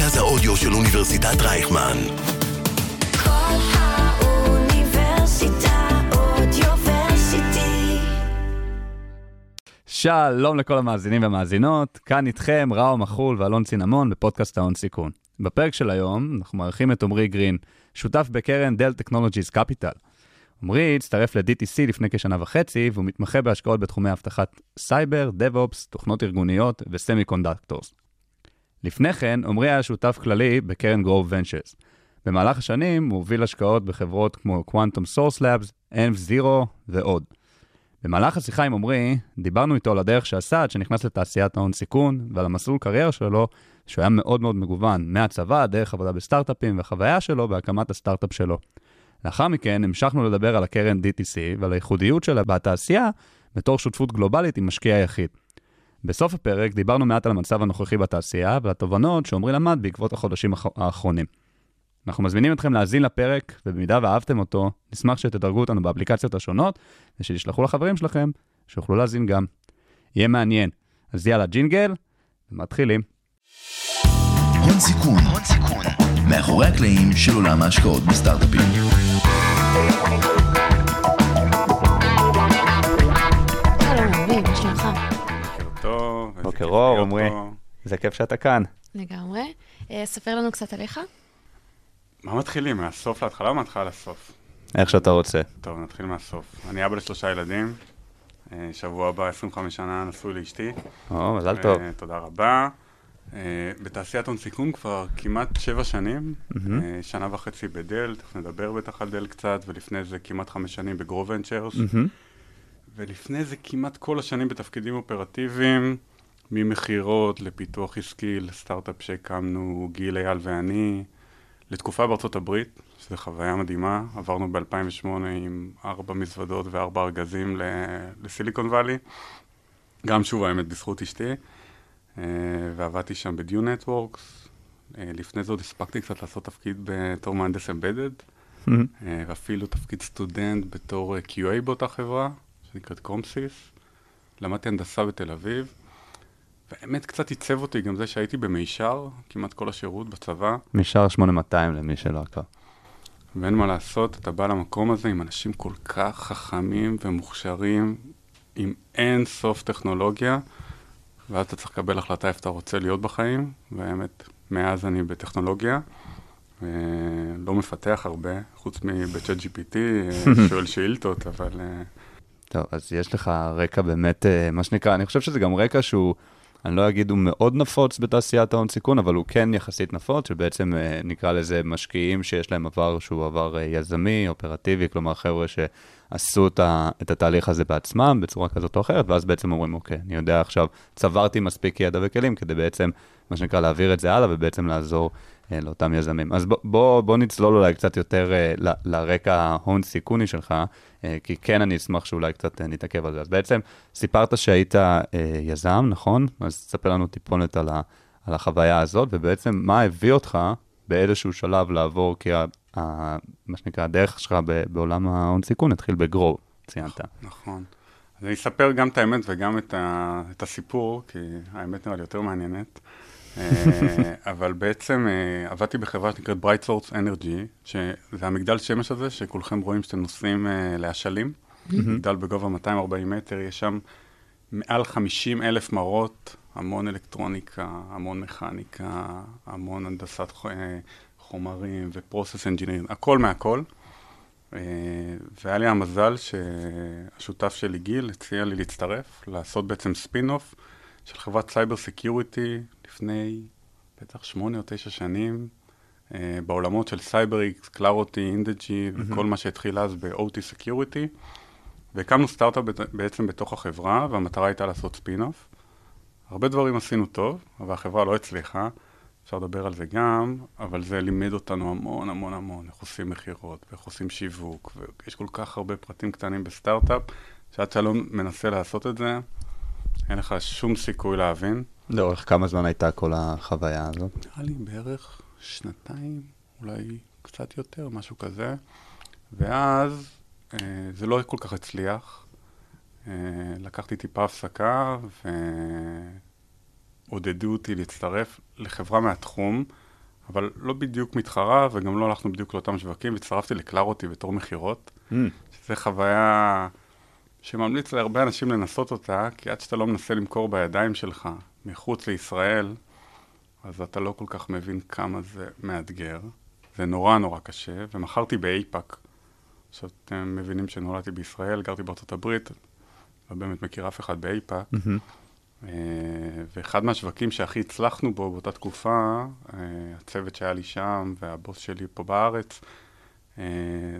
מרכז האודיו של אוניברסיטת רייכמן. קול האוניברסיטה Audioversity. שלום לכל המאזינים והמאזינות, כאן איתכם ראו מחול ואלון צינמון בפודקאסט ההון סיכון. בפרק של היום אנחנו מארחים את עמרי גרין, שותף בקרן Dell Technologies Capital. עמרי הצטרף ל-DTC לפני כשנה וחצי, והוא מתמחה בהשקעות בתחומי אבטחת סייבר, DevOps, תוכנות ארגוניות ו semiconductors. לפני כן, עמרי היה שותף כללי בקרן Grove Ventures. במהלך השנים הוא הוביל השקעות בחברות כמו Quantum Source Labs, ENF Zero ועוד. במהלך השיחה עם עמרי, דיברנו איתו על הדרך שעשה עד שנכנס לתעשיית ההון סיכון, ועל המסלול קריירה שלו, שהוא היה מאוד מאוד מגוון, מהצבא, דרך עבודה בסטארט-אפים, והחוויה שלו בהקמת הסטארט-אפ שלו. לאחר מכן המשכנו לדבר על הקרן DTC ועל הייחודיות שלה בתעשייה בתור שותפות גלובלית עם משקיע יחיד. בסוף הפרק דיברנו מעט על המצב הנוכחי בתעשייה ועל התובנות שעמרי למד בעקבות החודשים האח- האחרונים. אנחנו מזמינים אתכם להאזין לפרק, ובמידה ואהבתם אותו, נשמח שתדרגו אותנו באפליקציות השונות, ושתשלחו לחברים שלכם, שיוכלו להאזין גם. יהיה מעניין. אז יאללה, ג'ינגל, ומתחילים. הון סיכון, הון סיכון, מאחורי הקלעים של עולם ההשקעות בסטארט-אפים. טוב. להיות עמרי. זה כיף שאתה כאן. לגמרי. אה, ספר לנו קצת עליך. מה מתחילים? מהסוף להתחלה או מההתחלה לסוף? איך שאתה רוצה. טוב, נתחיל מהסוף. אני אבא לשלושה ילדים. אה, שבוע הבא, 25 שנה, נשוי לאשתי. או, מזל טוב. אה, תודה רבה. בתעשיית הון סיכון כבר כמעט שבע שנים, שנה וחצי בדל, תכף נדבר בטח על דל קצת, ולפני זה כמעט חמש שנים בגרו ונצ'רס. ולפני זה כמעט כל השנים בתפקידים אופרטיביים, ממכירות לפיתוח עסקי, לסטארט-אפ שהקמנו, גיל אייל ואני, לתקופה בארצות הברית, שזו חוויה מדהימה, עברנו ב-2008 עם ארבע מזוודות וארבע ארגזים לסיליקון וואלי, גם שוב האמת בזכות אשתי, אה, ועבדתי שם בדיו נטוורקס, אה, לפני זה עוד הספקתי קצת לעשות תפקיד בתור מהנדס אמבדד, מהמם. אה, ואפילו תפקיד סטודנט בתור QA באותה חברה, שנקראת קומסיס. למדתי הנדסה בתל אביב, והאמת קצת עיצב אותי גם זה שהייתי במישר, כמעט כל השירות בצבא, משאר 8200 למי שלא עקב. ואין מה לעשות, אתה בא למקום הזה עם אנשים כל כך חכמים ומוכשרים, עם אין סוף טכנולוגיה, ואז אתה צריך לקבל החלטה איפה אתה רוצה להיות בחיים, והאמת, מאז אני בטכנולוגיה. לא מפתח הרבה, חוץ מבצ'אט GPT, שואל שאילתות, אבל אה, טוב, אז יש לך רקע באמת, אה, מה שנקרא, אני חושב שזה גם רקע שהוא, אני לא אגיד הוא מאוד נפוץ בתעשיית ההון סיכון, אבל הוא כן יחסית נפוץ, שבעצם אה, נקרא לזה משקיעים שיש להם עבר שהוא עבר אה, יזמי, אופרטיבי, כלומר חבר'ה שעשו את, התהליך הזה בעצמם בצורה כזאת או אחרת, ואז בעצם אומרים, אוקיי, אני יודע עכשיו, צברתי מספיק ידע וכלים כדי בעצם, מה שנקרא, להעביר את זה הלאה ובעצם לעזור לאותם יזמים. אז בוא, בוא, בוא נצלול אולי קצת יותר אה, ל- לרקע ההון סיכוני שלך, אה, כי כן אני אשמח שאולי קצת אה, נתעכב על זה. אז בעצם סיפרת שהיית אה, יזם, נכון? אז תספר לנו טיפונת על, ה, על החוויה הזאת, ובעצם מה הביא אותך באיזשהו שלב לעבור, כי ה, ה, מה שנקרא, הדרך שלך ב, בעולם ההון סיכון התחיל בגרו, ציינת. נכון. אז אני אספר גם את האמת וגם את, ה, את הסיפור, כי האמת נראה לי יותר מעניינת. אה, אבל בעצם אה, עבדתי בחברה שנקראת Bright Source Energy, שזה המגדל שמש הזה שכולכם רואים שאתם נוסעים אה, לאשלים. מגדל בגובה 240 מטר, יש שם מעל 50 אלף מראות, המון אלקטרוניקה, המון מכניקה, המון הנדסת חומרים ו-process engineering, הכל מהכל. והיה לי המזל שהשותף שלי גיל הציע לי להצטרף, לעשות בעצם ספין-אוף של חברת cyber security לפני בטח שמונה או תשע שנים, אה, בעולמות של CyberX, Claroty, Indegy וכל מה שהתחיל אז ב-OT security. והקמנו סטארט-אפ בעצם בתוך החברה, והמטרה הייתה לעשות ספין-אוף. הרבה דברים עשינו טוב, אבל החברה לא הצליחה. אפשר לדבר על זה גם, אבל זה לימד אותנו המון המון המון, איך עושים מכירות, ואיך עושים שיווק, ויש כל כך הרבה פרטים קטנים בסטארט-אפ, שעד שאתה לא מנסה לעשות את זה, אין לך שום סיכוי להבין. לאורך כמה זמן הייתה כל החוויה הזאת? נראה לי בערך שנתיים, אולי קצת יותר, משהו כזה. ואז אה, זה לא כל כך הצליח. אה, לקחתי טיפה הפסקה ועודדו אותי להצטרף לחברה מהתחום, אבל לא בדיוק מתחרה, וגם לא הלכנו בדיוק לאותם שווקים, והצטרפתי לקלרוטי בתור מכירות, Mm. שזו חוויה שממליץ להרבה אנשים לנסות אותה, כי עד שאתה לא מנסה למכור בידיים שלך, מחוץ לישראל, אז אתה לא כל כך מבין כמה זה מאתגר. זה נורא נורא קשה, ומכרתי ב APAC. עכשיו, אתם מבינים שנולדתי בישראל, גרתי בארצות הברית, לא באמת מכיר אף אחד ב APAC. מהמם. אה, ואחד מהשווקים שהכי הצלחנו בו באותה תקופה, אה, הצוות שהיה לי שם והבוס שלי פה בארץ, אה,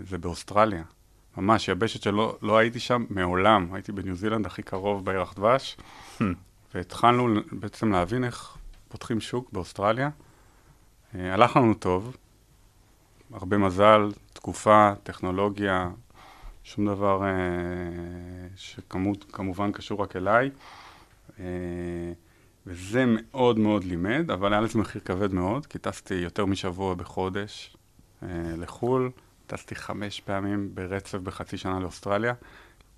זה באוסטרליה. ממש יבשת שלא לא הייתי שם מעולם. הייתי בניו זילנד הכי קרוב בירח דבש. והתחלנו בעצם להבין איך פותחים שוק באוסטרליה. אה, הלך לנו טוב, הרבה מזל, תקופה, טכנולוגיה, שום דבר אה, שכמובן קשור רק אליי. אה, וזה מאוד מאוד לימד, אבל היה לזה מחיר כבד מאוד, כי טסתי יותר משבוע בחודש לחו"ל, טסתי חמש פעמים ברצף בחצי שנה לאוסטרליה,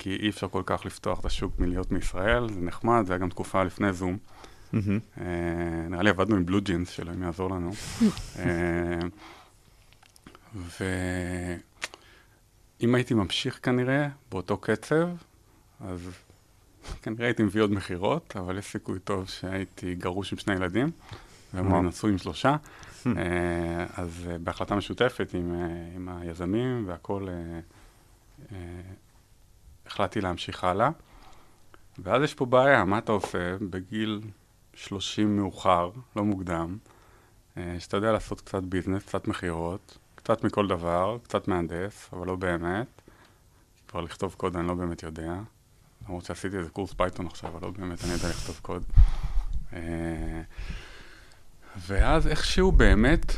כי אי אפשר כל כך לפתוח את השוק מלהיות מישראל, זה נחמד, זה היה גם תקופה לפני זום. אה, נראה לי עבדנו עם בלו ג'ינס, שאלוהים יעזור לנו. אה, ואם הייתי ממשיך כנראה באותו קצב, אז כנראה הייתי מביא עוד מכירות, אבל יש סיכוי טוב שהייתי גרוש עם שני ילדים, והם. נשוי עם שלושה. אה, אז בהחלטה משותפת עם, עם היזמים אה, החלטתי להמשיך הלאה. ואז יש פה בעיה, מה אתה עושה בגיל 30 מאוחר, לא מוקדם, אה, שאתה יודע לעשות קצת business, קצת מכירות, קצת מכל דבר, קצת מהנדס, אבל לא באמת. כבר לכתוב קוד אני לא באמת יודע, למרות שעשיתי איזה קורס Python עכשיו, אבל לא באמת אני יודע לכתוב קוד. ואז איכשהו באמת,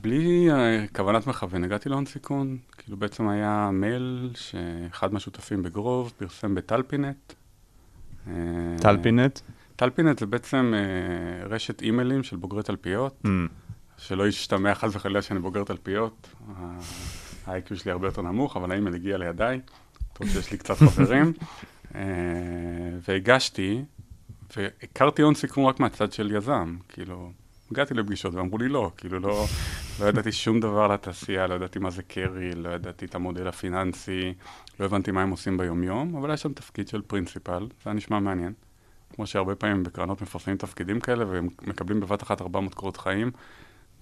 בלי אה, כוונת מכוון, הגעתי להון סיכון. כאילו בעצם היה מייל שאחד מהשותפים בגרוב פרסם בטלפינט. אה, טלפינט? טלפינט זה בעצם אה, רשת אימיילים של בוגרי תלפיות, Mm. שלא ישתמע חס וחלילה שאני בוגר תלפיות. ה-IQ שלי הרבה יותר נמוך, אבל האימייל הגיע לידיי, טוב שיש לי קצת חברים. והגשתי, והכרתי הון סיכון רק מהצד של יזם, כאילו, הגעתי לפגישות ואמרו לי לא, כאילו לא, לא ידעתי שום דבר על התעשייה, לא ידעתי מה זה קרי, לא ידעתי את המודל הפיננסי, לא הבנתי מה הם עושים ביומיום, אבל היה שם תפקיד של פרינסיפל, זה היה נשמע מעניין. כמו שהרבה פעמים בקרנות מפרסמים תפקידים כאלה והם מקבלים בבת אחת 400 קורות חיים.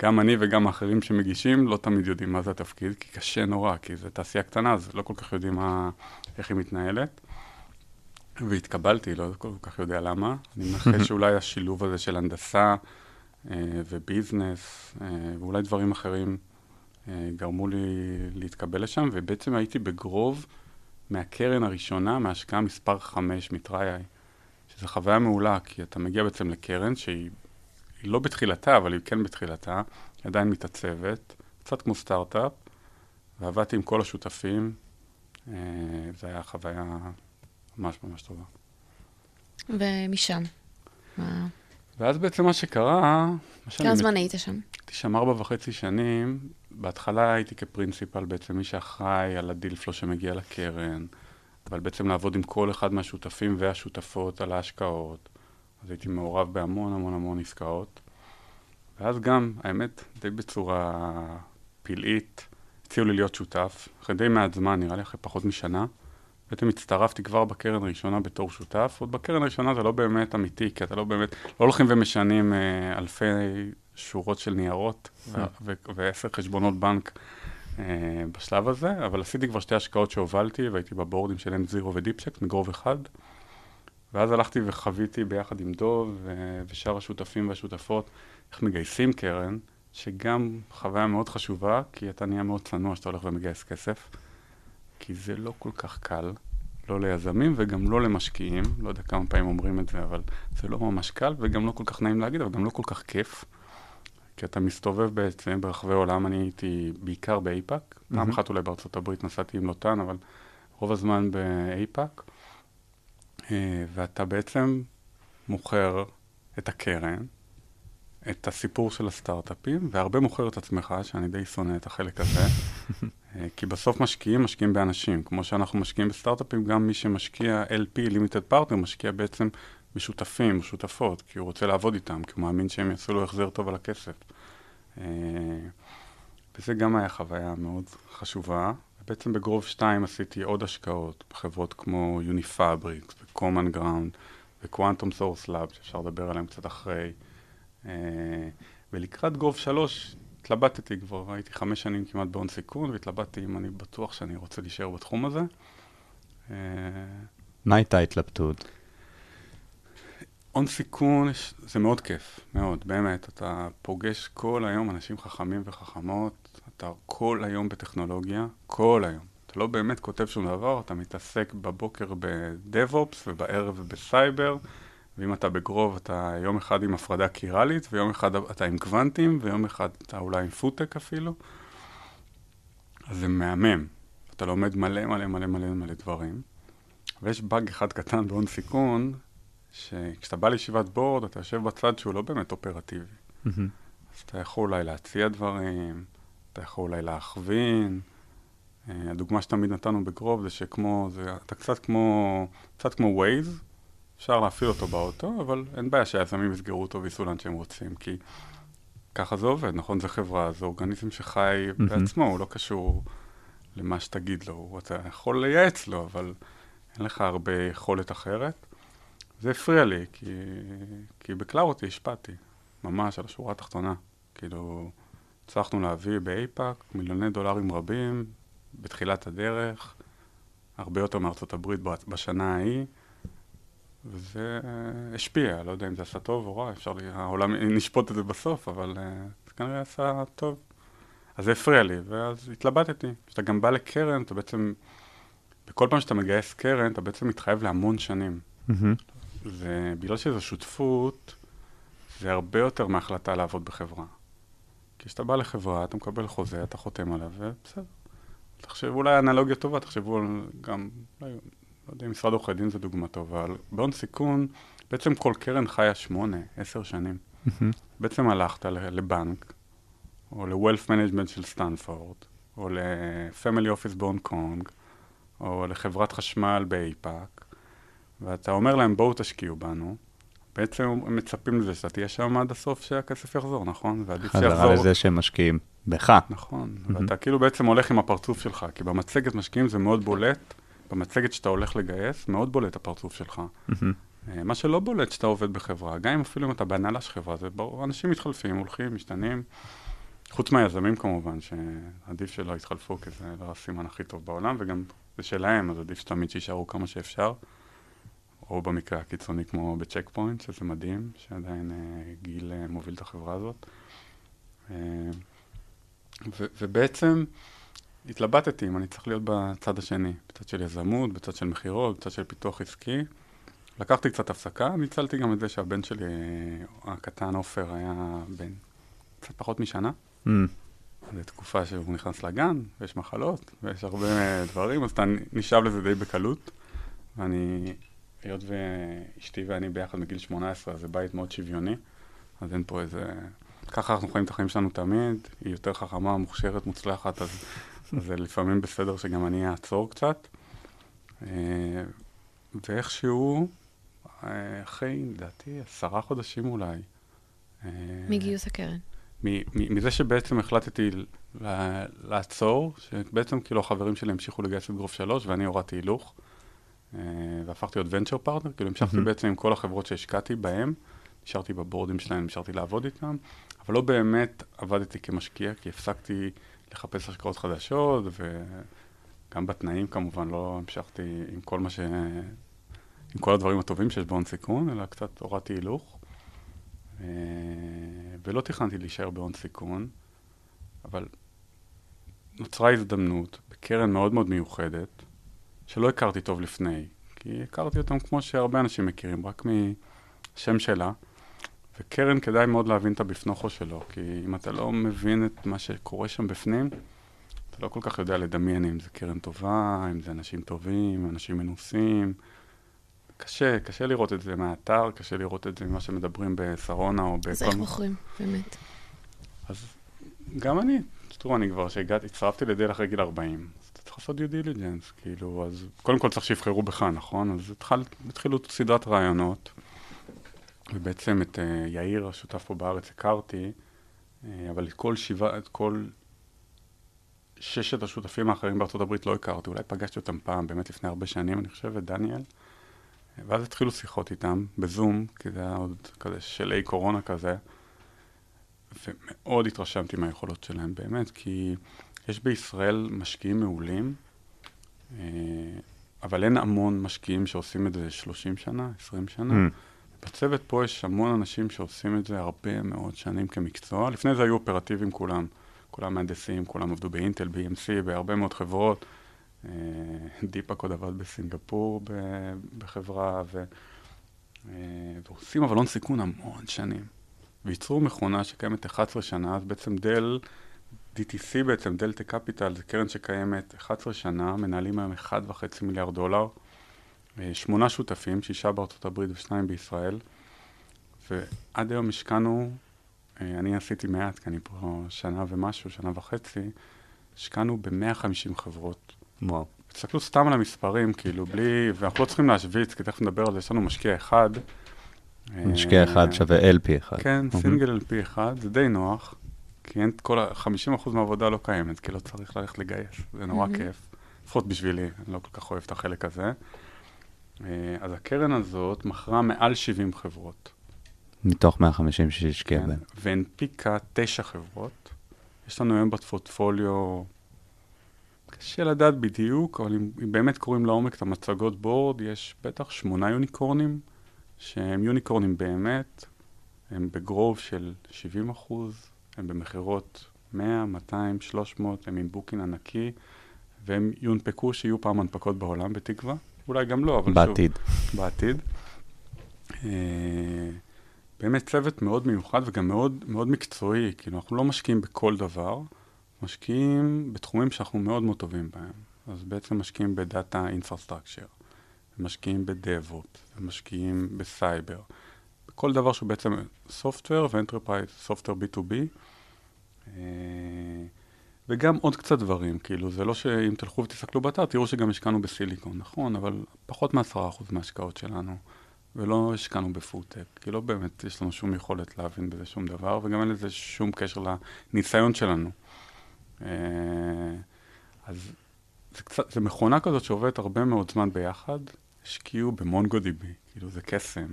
גם אני וגם האחרים שמגישים לא תמיד יודעים מה זה התפקיד, כי קשה נורא, כי זו תעשייה קטנה, אז לא כל כך יודעים מה, איך היא מתנהלת. והתקבלתי, לא כל כך יודע למה. אני מנחש שאולי השילוב הזה של הנדסה וביזנס, אה, ואולי דברים אחרים, אה, גרמו לי להתקבל לשם, ובעצם הייתי בגרוב מהקרן הראשונה, מההשקעה מספר 5 מטריי, שזו חוויה מעולה, כי אתה מגיע בעצם לקרן שהיא היא לא בתחילתה, אבל היא כן בתחילתה, היא עדיין מתעצבת, קצת כמו סטארט-אפ, ועבדתי עם כל השותפים, אה, זו הייתה חוויה ממש ממש טובה. ומשם. מה- ואז בעצם מה שקרה, מה כמה זמן היית שם? הייתי שם ארבע וחצי שנים, בהתחלה הייתי כ-principal בעצם מי שאחראי על ה-deal flow שמגיע לקרן, אבל בעצם לעבוד עם כל אחד מהשותפים והשותפות על ההשקעות. אז הייתי מעורב בהמון המון המון עסקאות. ואז גם, האמת, די בצורה פלאית, הציעו לי להיות שותף, אחרי די מעט זמן, נראה לי אחרי פחות משנה. בעצם הצטרפתי כבר בקרן הראשונה בתור שותף, עוד בקרן הראשונה זה לא באמת אמיתי, כי אתה לא באמת, לא הולכים ומשנים אה, אלפי שורות של ניירות ו- ועשר חשבונות בנק אה, בשלב הזה, אבל עשיתי כבר שתי השקעות שהובלתי, והייתי בבורדים של אנד זירו ודיפסק, מ-Grove אחד. ואז הלכתי וחוויתי ביחד עם דוב ו- ושאר השותפים והשותפות איך מגייסים קרן, שגם חוויה מאוד חשובה, כי אתה נהיה מאוד צנוע שאתה הולך ומגייס כסף, כי זה לא כל כך קל, לא ליזמים וגם לא למשקיעים, לא יודע כמה פעמים אומרים את זה, אבל זה לא ממש קל וגם לא כל כך נעים להגיד, אבל גם לא כל כך כיף. כי אתה מסתובב בעצם ברחבי העולם, אני הייתי בעיקר באיפא"ק, פעם מהמם. אחת אולי בארצות הברית נסעתי עם לוטן, אבל רוב הזמן באיפא"ק, אה, ואתה בעצם מוכר את הקרן, את הסיפור של הסטארט-אפים, והרבה מוכר את עצמך, שאני די שונא את החלק הזה, אה, כי בסוף משקיעים, משקיעים באנשים. כמו שאנחנו משקיעים בסטארט-אפים, גם מי שמשקיע LP, Limited Partner, משקיע בעצם בשותפים, שותפות, כי הוא רוצה לעבוד איתם, כי הוא מאמין שהם יעשו לו החזר טוב על הכסף. אה, וזה גם היה חוויה מאוד חשובה. ובעצם בגרוב 2 עשיתי עוד השקעות בחברות כמו Unifabrics ו-Common Ground ו-Quantum Source Lab, שאפשר לדבר עליהם קצת אחרי. אה, ולקראת גרוב 3 התלבטתי כבר, הייתי חמש שנים כמעט בהון סיכון, והתלבטתי אם אני בטוח שאני רוצה להישאר בתחום הזה. אה, מה הייתה ההתלבטות? הון סיכון זה מאוד כיף, מאוד, באמת. אתה פוגש כל היום אנשים חכמים וחכמות, אתה כל היום בטכנולוגיה, כל היום. אתה לא באמת כותב שום דבר, אתה מתעסק בבוקר ב-DevOps ובערב בסייבר, ואם אתה בגרוב אתה יום אחד עם הפרדה קירלית, ויום אחד אתה עם קוונטים, ויום אחד אתה אולי עם פודטק אפילו. אז זה מהמם. אתה לומד מלא מלא מלא מלא מלא דברים. ויש באג אחד קטן בהון סיכון, שכשאתה בא לישיבת בורד, אתה יושב בצד שהוא לא באמת אופרטיבי. מהמם. אז אתה יכול אולי להציע דברים, אתה יכול אולי להכווין. אה, הדוגמה שתמיד נתנו בגרוב זה שכמו, זה, אתה קצת כמו, קצת כמו Waze, אפשר להפעיל אותו באוטו, אבל אין בעיה שהיזמים יסגרו אותו וייסעו לאן שהם רוצים, כי ככה זה עובד, נכון? זה חברה, זה אורגניזם שחי. בעצמו, הוא לא קשור למה שתגיד לו, הוא- אתה יכול לייעץ לו, אבל אין לך הרבה יכולת אחרת. זה הפריע לי, כי, כי בקלאוטי השפעתי, ממש על השורה התחתונה. כאילו, הצלחנו להביא ב-APAC מיליוני דולרים רבים בתחילת הדרך, הרבה יותר מארצות הברית בשנה ההיא, וזה אה, השפיע, לא יודע אם זה עשה טוב או רע, אפשר, לי- העולם נשפוט את זה בסוף, אבל אה, זה כנראה עשה טוב. אז זה הפריע לי, ואז התלבטתי. כשאתה גם בא לקרן, אתה בעצם, בכל פעם שאתה מגייס קרן, אתה בעצם מתחייב להמון שנים. זה, בגלל שזו שותפות, זה הרבה יותר מהחלטה לעבוד בחברה. כי כשאתה בא לחברה, אתה מקבל חוזה, אתה חותם עליו, ובסדר. תחשבו, אולי אנלוגיה טובה, תחשבו גם, לא, לא יודע אם משרד עורכי דין זה דוגמה טובה, אבל בהון סיכון, בעצם כל קרן חיה שמונה, עשר שנים. בעצם הלכת לבנק, או ל-Wealth Management של סטנפורד, או ל-Family Office בהונג קונג, או לחברת חשמל ב-APAC, ואתה אומר להם, בואו תשקיעו בנו. בעצם הם מצפים לזה שאתה תהיה שם עד הסוף שהכסף יחזור, נכון? ועדיף חזרה שיחזור... לזה שהם משקיעים בך. נכון, מהמם. ואתה כאילו בעצם הולך עם הפרצוף שלך, כי במצגת משקיעים זה מאוד בולט, במצגת שאתה הולך לגייס, מאוד בולט הפרצוף שלך. אה, מה שלא בולט שאתה עובד בחברה, גם אם אפילו אם אתה בהנהלה של חברה, זה ברור, אנשים מתחלפים, הולכים, משתנים. חוץ מהיזמים כמובן, שעדיף שלא יתחלפו, כי זה לא הסימן הכי טוב בעולם, וגם זה שלהם, אז עדיף שתמיד שיישארו כמה שאפשר. או במקרה הקיצוני כמו בצ'ק פוינט, שזה מדהים, שעדיין אה, גיל אה, מוביל את החברה הזאת. אה, ו- ובעצם התלבטתי אם אני צריך להיות בצד השני, בצד של יזמות, בצד של מכירות, בצד של פיתוח עסקי. לקחתי קצת הפסקה, ניצלתי גם את זה שהבן שלי, הקטן עופר, היה בן קצת פחות משנה. מהמם. זו תקופה שהוא נכנס לגן, ויש מחלות, ויש הרבה דברים, אז אתה נשאב לזה די בקלות. ואני, היות ואשתי ואני ביחד מגיל 18, אז זה בית מאוד שוויוני, אז אין פה איזה... ככה אנחנו חיים את החיים שלנו תמיד, היא יותר חכמה, מוכשרת, מוצלחת, אז זה לפעמים בסדר שגם אני אעצור קצת. אה, ואיכשהו, אה, אחרי, לדעתי, עשרה חודשים אולי. אה, מגיוס הקרן. מ- מ- מזה שבעצם החלטתי לעצור, שבעצם כאילו החברים שלי המשיכו לגייס את גרוף שלוש ואני הורדתי הילוך, והפכתי להיות ונצ'ר פרטנר, כאילו המשכתי בעצם עם כל החברות שהשקעתי בהן, נשארתי בבורדים שלהם, נשארתי לעבוד איתם, אבל לא באמת עבדתי כמשקיע, כי הפסקתי לחפש השקעות חדשות, וגם בתנאים כמובן לא המשכתי עם כל מה ש... עם כל הדברים הטובים שיש בהון סיכון, אלא קצת הורדתי הילוך. אה, ולא תכננתי להישאר בהון סיכון, אבל נוצרה הזדמנות בקרן מאוד מאוד מיוחדת, שלא הכרתי טוב לפני, כי הכרתי אותם כמו שהרבה אנשים מכירים, רק משם שלה. וקרן כדאי מאוד להבין את הבפנוכו שלו, כי אם אתה לא מבין את מה שקורה שם בפנים, אתה לא כל כך יודע לדמיין אם זה קרן טובה, אם זה אנשים טובים, אנשים מנוסים. קשה, קשה לראות את זה מהאתר, קשה לראות את זה ממה שמדברים בשרונה או בכל... אז איך בוחרים, באמת? אז גם אני, תראו, אני כבר, שהגעתי, הצטרפתי לדל אחרי גיל 40, אז אתה צריך לעשות דיו דיליג'נס, כאילו, אז קודם כל צריך שיבחרו בך, נכון? אז התחל, התחילו סדרת רעיונות, ובעצם את uh, יאיר, השותף פה בארץ, הכרתי אה, אבל את כל שבעה, את כל ששת השותפים האחרים בארצות הברית לא הכרתי, אולי פגשתי אותם פעם, באמת לפני הרבה שנים, אני חושב, את דניאל. ואז התחילו שיחות איתם, בזום, כי זה היה עוד כזה שלי קורונה כזה, ומאוד התרשמתי מהיכולות שלהם, באמת, כי יש בישראל משקיעים מעולים, אה, אבל אין המון משקיעים שעושים את זה 30 שנה, 20 שנה. Mm. בצוות פה יש המון אנשים שעושים את זה הרבה מאוד שנים כמקצוע. לפני זה היו אופרטיביים כולם, כולם מהנדסים, כולם עבדו באינטל, ב-EMC, בהרבה מאוד חברות. אה, דיפאק עוד עבד בסינגפור בחברה, ו... אה, ועושים אבל הון סיכון המון שנים. וייצרו מכונה שקיימת 11 שנה, אז בעצם Dell, DTC בעצם, Dell Tech Capital, זה קרן שקיימת 11 שנה, מנהלים היום 1.5 מיליארד דולר. שמונה שותפים, שישה בארצות הברית ושניים בישראל, ועד היום השקענו, אה, אני עשיתי מעט, כי אני פה שנה ומשהו, שנה וחצי, השקענו ב-150 חברות. וואו. תסתכלו סתם על המספרים, כאילו, בלי, ואנחנו לא צריכים להשוויץ, כי תכף נדבר על זה, יש לנו משקיע אחד. משקיע אה, אחד שווה LP אחד. כן, אוקיי. סינגל LP אחד, זה די נוח, כי אין את כל ה... 50% מהעבודה לא קיימת, כי לא צריך ללכת לגייס, זה נורא. כיף. לפחות בשבילי, אני לא כל כך אוהב את החלק הזה. אה, אז הקרן הזאת מכרה מעל 70 חברות. מתוך 150 שהשקיע כן, בהם. והנפיקה תשע חברות. יש לנו היום ב-portfolio, קשה לדעת בדיוק, אבל אם, אם באמת קוראים לעומק את המצגות board, יש בטח שמונה יוניקורנים, שהם יוניקורנים באמת, הם ב-growth של 70 אחוז, הם במכירות 100, 200, 300, הם עם booking ענקי, והם יונפקו שיהיו פעם הנפקות בעולם בתקווה. אולי גם לא, אבל שוב. בעתיד. בעתיד. אה, באמת צוות מאוד מיוחד וגם מאוד, מאוד מקצועי, כאילו אנחנו לא משקיעים בכל דבר, משקיעים בתחומים שאנחנו מאוד מאוד טובים בהם. אז בעצם משקיעים ב-data infrastructure, משקיעים ב-DevOps, משקיעים בסייבר, בכל דבר שהוא בעצם software ו-enterprise, software B2B. וגם עוד קצת דברים, כאילו, זה לא שאם תלכו ותסתכלו באתר, תראו שגם השקענו בסיליקון, נכון, אבל פחות מ-10% מההשקעות שלנו, ולא השקענו בפודטק, כי לא באמת יש לנו שום יכולת להבין בזה שום דבר, וגם אין לזה שום קשר לניסיון שלנו. אה, אז זה קצת, זה מכונה כזאת שעובדת הרבה מאוד זמן ביחד, השקיעו במונגו דיבי, כאילו זה קסם.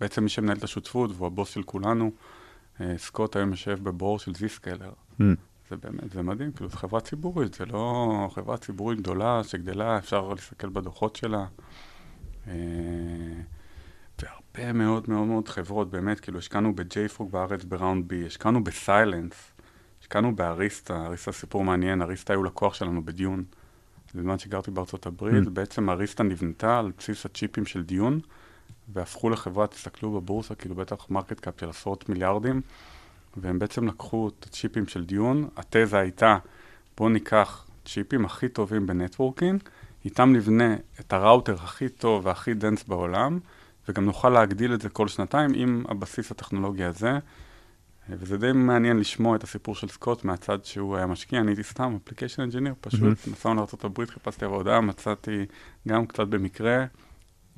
בעצם מי שמנהל את השותפות והוא הבוס של כולנו, סקוט היום יושב בבור של זיסקלר. Mm. זה באמת, זה מדהים, כאילו, זו חברה ציבורית, זה לא חברה ציבורית גדולה שגדלה, אפשר להסתכל בדוחות שלה. אה, והרבה מאוד מאוד מאוד חברות, באמת, כאילו, השקענו ב-JFrog בארץ ב-round B, השקענו ב-Cylance, השקענו ב-Arista, Arista סיפור מעניין, Arista היו לקוח שלנו ב-Dune. בזמן שגרתי בארצות הברית, Mm. בעצם Arista נבנתה על בסיס הצ'יפים של Dune, והפכו לחברה, תסתכלו בבורסה, כאילו בטח market cap של עשרות מיליארדים, והם בעצם לקחו את הצ'יפים של Dune, התזה הייתה, בואו ניקח צ'יפים הכי טובים ב-networking, איתם נבנה את הראוטר הכי טוב והכי dense בעולם, וגם נוכל להגדיל את זה כל שנתיים עם הבסיס הטכנולוגי הזה. וזה די מעניין לשמוע את הסיפור של סקוט מהצד שהוא היה משקיע, אני הייתי סתם application engineer, פשוט מהמם. נסענו לארה"ב, חיפשתי עבודה, מצאתי גם קצת במקרה,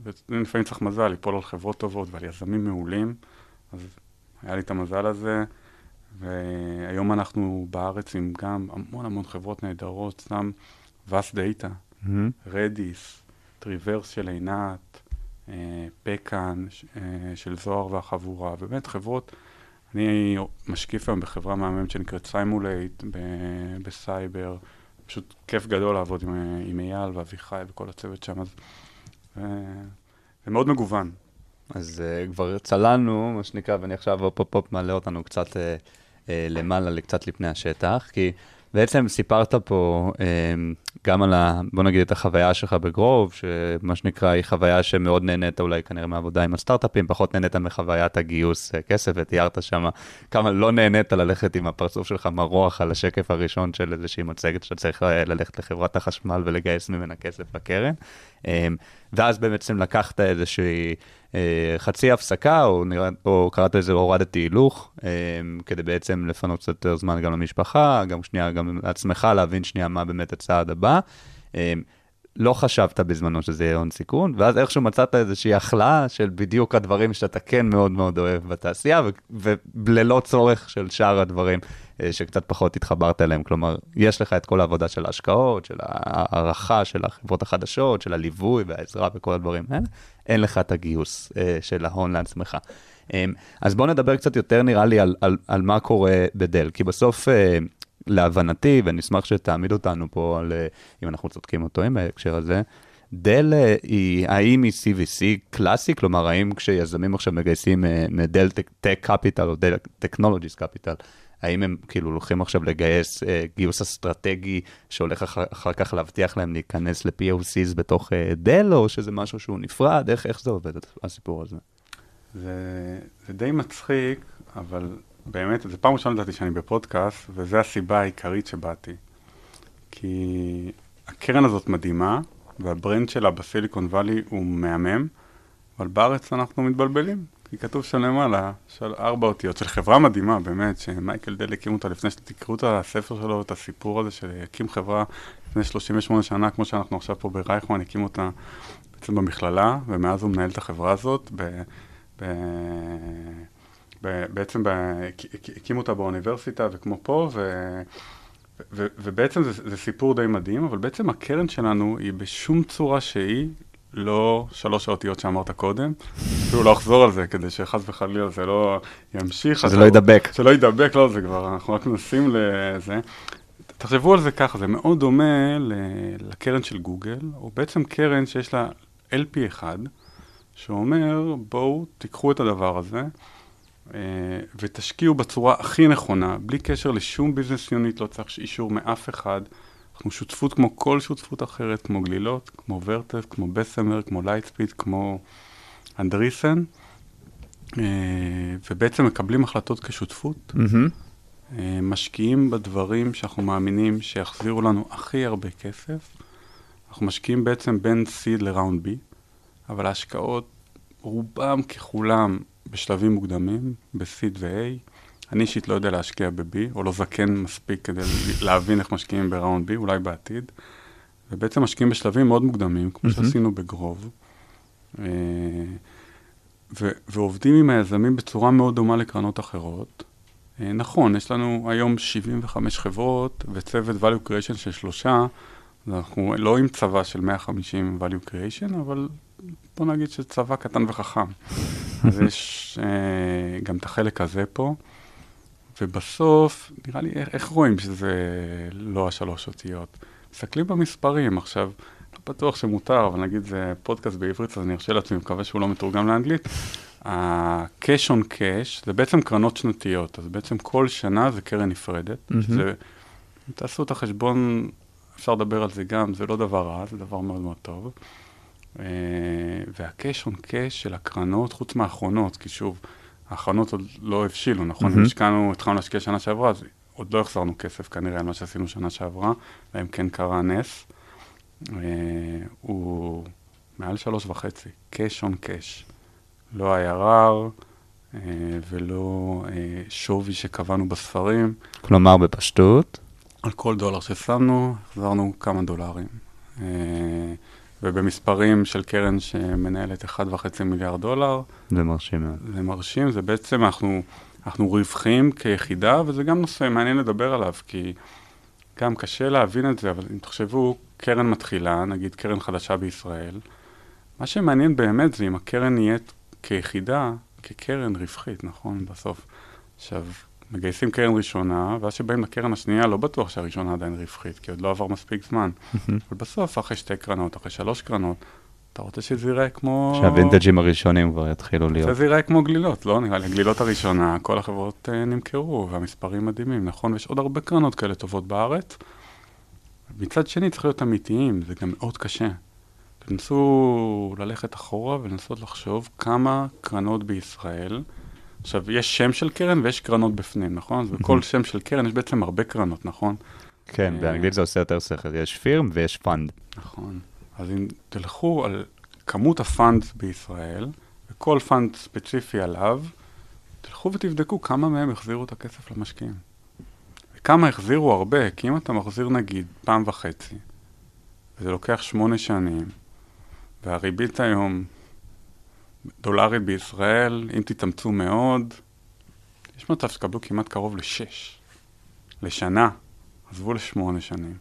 ולפעמים צריך מזל, ליפול על חברות טובות ועל יזמים מעולים, אז היה לי את המזל הזה, והיום אנחנו בארץ עם גם המון המון חברות נהדרות, סתם VAST Data. Redis, Treeverse של עינת, אה, פקאן אה, של זוהר והחבורה, באמת חברות, אני משקיף היום בחברה מהממת שנקראת Cymulate בסייבר, פשוט כיף גדול לעבוד עם, אה, עם אייל ואביחי וכל הצוות שם, אז זה מאוד מגוון. אז uh, כבר צללנו, מה שנקרא, ואני עכשיו הופ הופ הופ מעלה אותנו קצת uh, uh, למעלה, קצת לפני השטח, כי בעצם סיפרת פה um, גם על, ה, בוא נגיד, את החוויה שלך בגרוב, שמה שנקרא, היא חוויה שמאוד נהנית אולי כנראה מהעבודה עם הסטארט-אפים, פחות נהנית מחוויית הגיוס uh, כסף, ותיארת שם כמה לא נהנית ללכת עם הפרצוף שלך מרוח על השקף הראשון של איזושהי מצגת שאתה צריך אה, ללכת לחברת החשמל ולגייס ממנה כסף לקרן. Um, ואז בעצם לקחת איזושהי אה, חצי הפסקה, או, נראה, או קראת לזה הורדתי הילוך, אה, כדי בעצם לפנות קצת יותר זמן גם למשפחה, גם שנייה, גם לעצמך, להבין שנייה מה באמת הצעד הבא. אה, לא חשבת בזמנו שזה יהיה הון סיכון, ואז איכשהו מצאת איזושהי הכלאה של בדיוק הדברים שאתה כן מאוד מאוד אוהב בתעשייה, וללא צורך של שאר הדברים אה, שקצת פחות התחברת אליהם. כלומר, יש לך את כל העבודה של ההשקעות, של הערכה של החברות החדשות, של הליווי והעזרה וכל הדברים האלה, אין לך את הגיוס אה, של ההון לעצמך. אה, אז בואו נדבר קצת יותר, נראה לי, על, על, על מה קורה ב-Dell, כי בסוף... אה, להבנתי, ואני אשמח שתעמיד אותנו פה על, אה, אם אנחנו צודקים או טועים בהקשר הזה, Dell אה, היא, האם היא CVC קלאסי? כלומר, האם כשיזמים עכשיו מגייסים אה, מ-Dell Tech Capital או Dell Technologies Capital, האם הם כאילו הולכים עכשיו לגייס אה, גיוס אסטרטגי שהולך אחר, אחר כך להבטיח להם להיכנס ל-POCs בתוך אה, Dell, או שזה משהו שהוא נפרד? איך, איך זה עובד, הסיפור הזה? זה, זה די מצחיק, אבל באמת, זו פעם ראשונה לדעתי שאני בפודקאסט, וזו הסיבה העיקרית שבאתי. כי הקרן הזאת מדהימה, והברנד שלה בסיליקון וואלי הוא מהמם, אבל בארץ אנחנו מתבלבלים. כי כתוב שם למעלה, של ארבע אותיות, של חברה מדהימה, באמת, שמייקל דל הקים אותה לפני שתקראו את הספר שלו, את הסיפור הזה של הקים חברה לפני 38 שנה, כמו שאנחנו עכשיו פה ברייכמן, הקים אותה בעצם במכללה, ומאז הוא מנהל את החברה הזאת. ב, ב, ב, בעצם ב, הקים אותה באוניברסיטה וכמו פה, ו, ו, ובעצם זה, זה סיפור די מדהים, אבל בעצם הקרן שלנו היא בשום צורה שהיא לא שלוש האותיות שאמרת קודם, אפילו לא אחזור על זה, כדי שחס וחלילה זה לא ימשיך. שזה לא ידבק. שלא ידבק, לא, זה כבר, אנחנו רק מנסים לזה. תחשבו על זה ככה, זה מאוד דומה לקרן של גוגל, או בעצם קרן שיש לה LP אחד, שאומר, בואו תיקחו את הדבר הזה, אה, ותשקיעו בצורה הכי נכונה, בלי קשר לשום business unit, לא צריך אישור מאף אחד. אנחנו שותפות כמו כל שותפות אחרת, כמו גלילות, כמו Vertex, כמו Bessemer, כמו Lightspeed, כמו Andreessen, אה, ובעצם מקבלים החלטות כשותפות, Mm-hmm. משקיעים בדברים שאנחנו מאמינים שיחזירו לנו הכי הרבה כסף. אנחנו משקיעים בעצם בין C לראונד B, אבל ההשקעות, רובם ככולם בשלבים מוקדמים, ב-seed ו-A. אני אישית לא יודע להשקיע ב-B, או לא זקן מספיק כדי להבין איך משקיעים בראונד B, אולי בעתיד. ובעצם משקיעים בשלבים מאוד מוקדמים, כמו Mhm. שעשינו בגרוב. אה, ו- ועובדים עם היזמים בצורה מאוד דומה לקרנות אחרות. אה, נכון, יש לנו היום 75 חברות וצוות value creation של שלושה, אז אנחנו לא עם צבא של 150 value creation, אבל בוא נגיד שצבא קטן וחכם. אז יש אה, גם את החלק הזה פה, ובסוף, נראה לי, איך, רואים שזה לא השלוש אותיות? מסתכלים במספרים, עכשיו, לא בטוח שמותר, אבל נגיד זה פודקאסט בעברית, אז אני ארשה לעצמי, מקווה שהוא לא מתורגם לאנגלית. ה-cash on cash זה בעצם קרנות שנתיות, אז בעצם כל שנה זה קרן נפרדת. אם תעשו את החשבון, אפשר לדבר על זה גם, זה לא דבר רע, זה דבר מאוד מאוד טוב. אה, וה-cash on cash של הקרנות, חוץ מהאחרונות, כי שוב, האחרונות עוד לא הבשילו, נכון? מהמם. השקענו, התחלנו להשקיע שנה שעברה, אז עוד לא החזרנו כסף כנראה על מה שעשינו שנה שעברה, ואם כן קרה נס. אה, הוא מעל שלוש וחצי, cash on cash. לא IRR אה, ולא אה, שווי שקבענו בספרים. כלומר, בפשטות, על כל דולר ששמנו, החזרנו כמה דולרים. ובמספרים של קרן שמנהלת 1.5 מיליארד דולר, זה מרשים מאוד. זה מרשים, זה בעצם, אנחנו, אנחנו רווחים כיחידה, וזה גם נושא מעניין לדבר עליו, כי גם קשה להבין את זה, אבל אם תחשבו, קרן מתחילה, נגיד קרן חדשה בישראל, מה שמעניין באמת זה אם הקרן נהיית כיחידה, כקרן רווחית, נכון? בסוף. עכשיו, מגייסים קרן ראשונה, ואז שבאים לקרן השנייה, לא בטוח שהראשונה עדיין רווחית, כי עוד לא עבר מספיק זמן. אבל בסוף, אחרי שתי קרנות, אחרי שלוש קרנות, אתה רוצה שזה ייראה כמו... שהווינטג'ים הראשונים כבר יתחילו להיות. זה ייראה כמו גלילות, לא? נראה לי, גלילות הראשונה, כל החברות uh, נמכרו, והמספרים מדהימים, נכון? ויש עוד הרבה קרנות כאלה טובות בארץ. מצד שני, צריך להיות אמיתיים, זה גם מאוד קשה. תנסו ללכת אחורה ולנסות לחשוב כמה קרנות בישראל, עכשיו, יש שם של קרן ויש קרנות בפנים, נכון? אז בכל שם של קרן יש בעצם הרבה קרנות, נכון? כן, באנגלית זה עושה יותר שכל. יש firm ויש fund. נכון. אז אם תלכו על כמות ה fund בישראל, וכל fund ספציפי עליו, תלכו ותבדקו כמה מהם החזירו את הכסף למשקיעים. וכמה החזירו הרבה, כי אם אתה מחזיר נגיד פעם וחצי, וזה לוקח שמונה שנים, והריבית היום דולרית בישראל, אם תתאמצו מאוד, יש מצב שתקבלו כמעט קרוב לשש, לשנה, עזבו לשמונה שנים.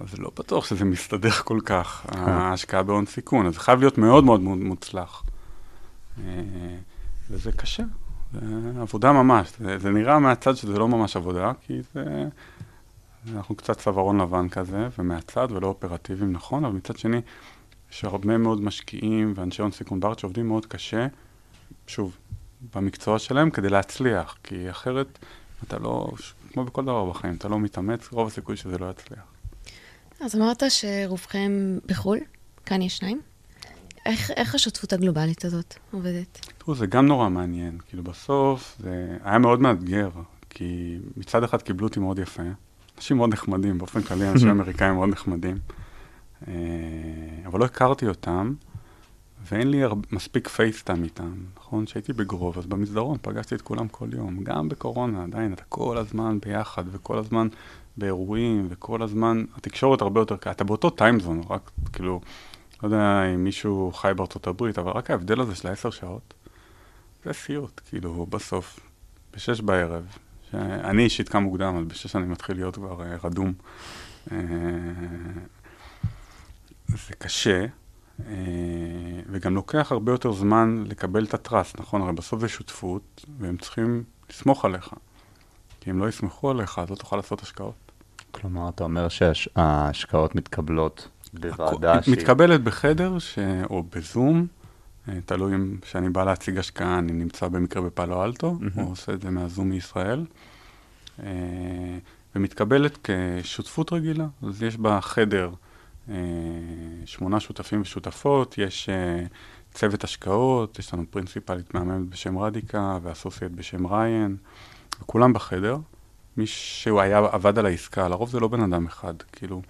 אז לא בטוח שזה מסתדר כל כך, ההשקעה בהון סיכון, אז זה חייב להיות מאוד מאוד מאוד מוצלח. אה, וזה קשה, זה עבודה ממש. זה, זה נראה מהצד שזה לא ממש עבודה, כי זה... אנחנו קצת צווארון לבן כזה, ומהצד ולא אופרטיביים נכון, אבל מצד שני, יש הרבה מאוד משקיעים ואנשי הון סיכון בארץ שעובדים מאוד קשה, שוב, במקצוע שלהם כדי להצליח, כי אחרת אתה לא, כמו בכל דבר בחיים, אתה לא מתאמץ, רוב הסיכוי שזה לא יצליח. אז אמרת שרובכם בחו"ל, כאן יש שניים. איך, איך השותפות הגלובלית הזאת עובדת? תראו, זה גם נורא מעניין. כאילו, בסוף זה היה מאוד מאתגר, כי מצד אחד קיבלו אותי מאוד יפה. אנשים מאוד נחמדים, באופן כללי אנשים אמריקאים מאוד נחמדים. אה, אבל לא הכרתי אותם, ואין לי הרבה, מספיק פייסטיים איתם, נכון? כשהייתי בגרוב, אז במסדרון פגשתי את כולם כל יום. גם בקורונה, עדיין, אתה כל הזמן ביחד, וכל הזמן באירועים, וכל הזמן, התקשורת הרבה יותר. אתה באותו טיימזון, רק כאילו, לא יודע אם מישהו חי בארצות הברית, אבל רק ההבדל הזה של העשר שעות, זה סיוט, כאילו, בסוף, בשש בערב, שאני אישית קם מוקדם, אז בשש אני מתחיל להיות כבר אה, רדום. זה קשה, אה, וגם לוקח הרבה יותר זמן לקבל את הטראסט, נכון? הרי בסוף זה שותפות, והם צריכים לסמוך עליך. כי אם לא יסמכו עליך, אז לא תוכל לעשות השקעות. כלומר, אתה אומר שההשקעות מתקבלות בוועדה שהיא... מתקבלת בחדר ש... או בזום, אה, תלוי אם כשאני בא להציג השקעה, אני נמצא במקרה בפאלו אלטו, מהמם. או עושה את זה מהזום מישראל, אה, ומתקבלת כשותפות רגילה. אז יש בחדר אה, שמונה שותפים ושותפות, יש אה, צוות השקעות, יש לנו פרינסיפלית מהממת בשם רדיקה ואסוסייט בשם ריין, וכולם בחדר. מי שהוא היה, עבד על העסקה, לרוב זה לא בן אדם אחד, כאילו,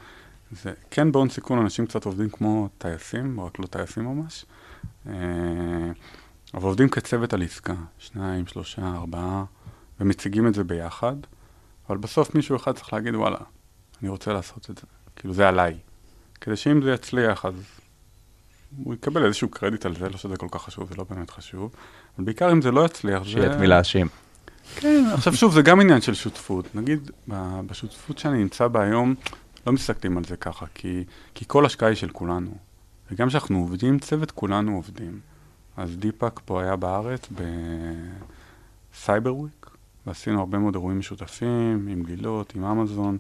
זה, כן בהון סיכון אנשים קצת עובדים כמו טייסים, רק לא טייסים ממש, אה, אבל עובדים כצוות על עסקה, שניים, שלושה, ארבעה, ומציגים את זה ביחד, אבל בסוף מישהו אחד צריך להגיד, וואלה, אני רוצה לעשות את זה, כאילו זה עליי. כדי שאם זה יצליח, אז הוא יקבל איזשהו קרדיט על זה, לא שזה כל כך חשוב, זה לא באמת חשוב, אבל בעיקר אם זה לא יצליח, זה... שיהיה את מי להאשים. כן, עכשיו שוב, זה גם עניין של שותפות. נגיד, בשותפות שאני נמצא בה היום, לא מסתכלים על זה ככה, כי, כי כל השקעה היא של כולנו. וגם כשאנחנו עובדים, צוות כולנו עובדים. אז דיפאק פה היה בארץ ב Cyber Week, ועשינו הרבה מאוד אירועים משותפים, עם גלילות, עם אמזון,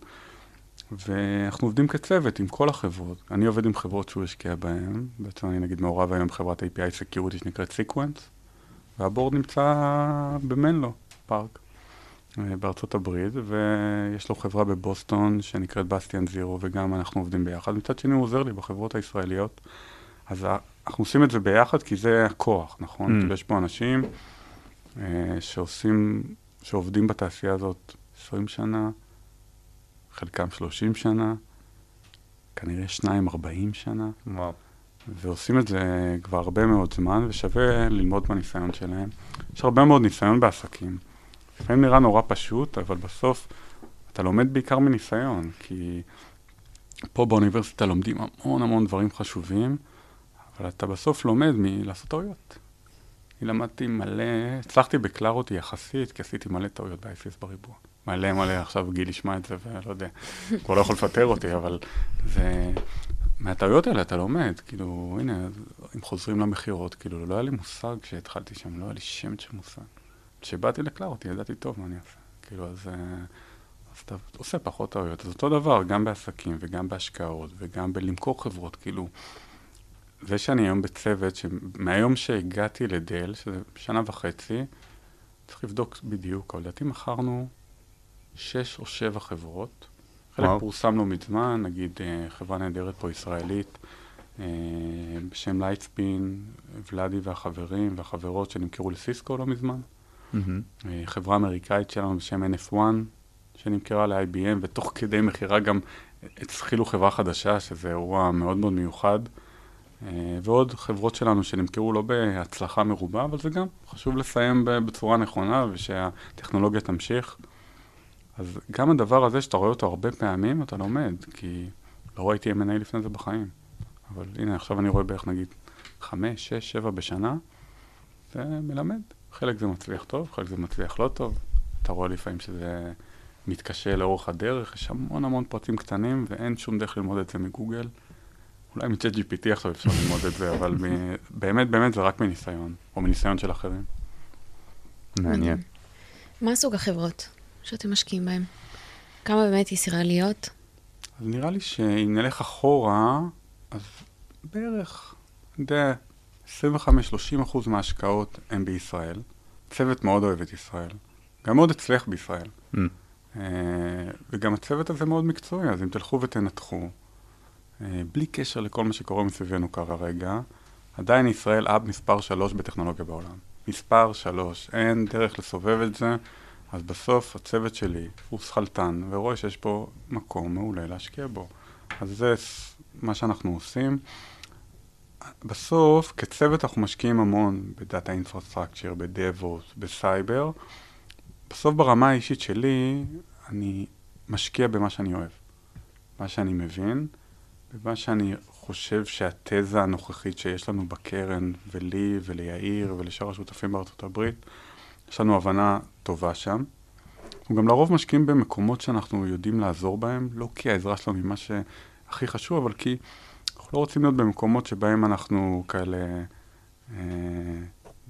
ואנחנו עובדים כצוות עם כל החברות. אני עובד עם חברות שהוא השקיע בהן, בעצם אני נגיד מעורב היום בחברת API Security שנקראת Sequence, והבורד נמצא במנלו. פארק אה, בארצות הברית, ויש לו חברה בבוסטון שנקראת בסטיאן זירו, וגם אנחנו עובדים ביחד. מצד שני הוא עוזר לי בחברות הישראליות. אז אנחנו עושים את זה ביחד כי זה הכוח, נכון? Mm. יש פה אנשים אה, שעושים, שעובדים בתעשייה הזאת 20 שנה, חלקם 30 שנה, כנראה שניים 40 שנה. וואו. ועושים את זה כבר הרבה מאוד זמן, ושווה ללמוד מהניסיון שלהם. יש הרבה מאוד ניסיון בעסקים. לפעמים נראה נורא פשוט, אבל בסוף אתה לומד בעיקר מניסיון, כי פה באוניברסיטה לומדים המון המון דברים חשובים, אבל אתה בסוף לומד מלעשות טעויות. אני למדתי מלא, הצלחתי בקלארוט יחסית, כי עשיתי מלא טעויות ב-ICS בריבוע. מלא מלא, עכשיו גיל ישמע את זה ולא יודע, הוא כבר לא יכול לפטר אותי, אבל זה... מהטעויות האלה אתה לומד, כאילו, הנה, אם חוזרים למכירות, כאילו, לא היה לי מושג כשהתחלתי שם, לא היה לי שמץ של מושג. כשבאתי לקלארוט, ידעתי טוב מה אני אעשה. כאילו, אז, אה, אז אתה עושה פחות טעויות. אז אותו דבר, גם בעסקים וגם בהשקעות וגם בלמכור חברות, כאילו, זה שאני היום בצוות, שמהיום שהגעתי לדל, שזה שנה וחצי, צריך לבדוק בדיוק, אבל לדעתי מכרנו שש או שבע חברות. חלק וואו. פורסם לא מזמן, נגיד אה, חברה נהדרת פה ישראלית, אה, בשם לייטספין, ולאדי והחברים והחברות שנמכרו לסיסקו לא מזמן. אה, חברה אמריקאית שלנו בשם NF1, שנמכרה ל-IBM, ותוך כדי מכירה גם התחילו חברה חדשה, שזה אירוע מאוד מאוד מיוחד. ועוד חברות שלנו שנמכרו לא בהצלחה מרובה, אבל זה גם חשוב לסיים בצורה נכונה ושהטכנולוגיה תמשיך. אז גם הדבר הזה שאתה רואה אותו הרבה פעמים, אתה לומד, כי לא ראיתי M&A לפני זה בחיים. אבל הנה, עכשיו אני רואה בערך נגיד חמש, שש, שבע בשנה, זה מלמד. חלק זה מצליח טוב, חלק זה מצליח לא טוב. אתה רואה לפעמים שזה מתקשה לאורך הדרך, יש המון המון פרטים קטנים ואין שום דרך ללמוד את זה מגוגל. אולי מצ'אט GPT עכשיו אפשר ללמוד את זה, אבל מ- באמת באמת זה רק מניסיון, או מניסיון של אחרים. מעניין. מה סוג החברות שאתם משקיעים בהן? כמה באמת ישראליות? אז נראה לי שאם נלך אחורה, אז בערך, אני יודע, 25-30 אחוז מההשקעות הן בישראל. צוות מאוד אוהב את ישראל. גם מאוד אצלך בישראל. Mm. אה, וגם הצוות הזה מאוד מקצועי, אז אם תלכו ותנתחו, אה, בלי קשר לכל מה שקורה מסביבנו כרגע, עדיין ישראל אב מספר שלוש בטכנולוגיה בעולם. מספר שלוש, אין דרך לסובב את זה, אז בסוף הצוות שלי הוא שכלתן, ורואה שיש פה מקום מעולה להשקיע בו. אז זה מה שאנחנו עושים. בסוף, כצוות אנחנו משקיעים המון ב data infrastructure, ב DevOps, בסייבר. בסוף ברמה האישית שלי, אני משקיע במה שאני אוהב. מה שאני מבין, במה שאני חושב שהתזה הנוכחית שיש לנו בקרן, ולי וליאיר ולשאר השותפים בארצות הברית, יש לנו הבנה טובה שם. אנחנו גם לרוב משקיעים במקומות שאנחנו יודעים לעזור בהם, לא כי העזרה שלנו היא מה שהכי חשוב, אבל כי אנחנו לא רוצים להיות במקומות שבהם אנחנו כאלה אה,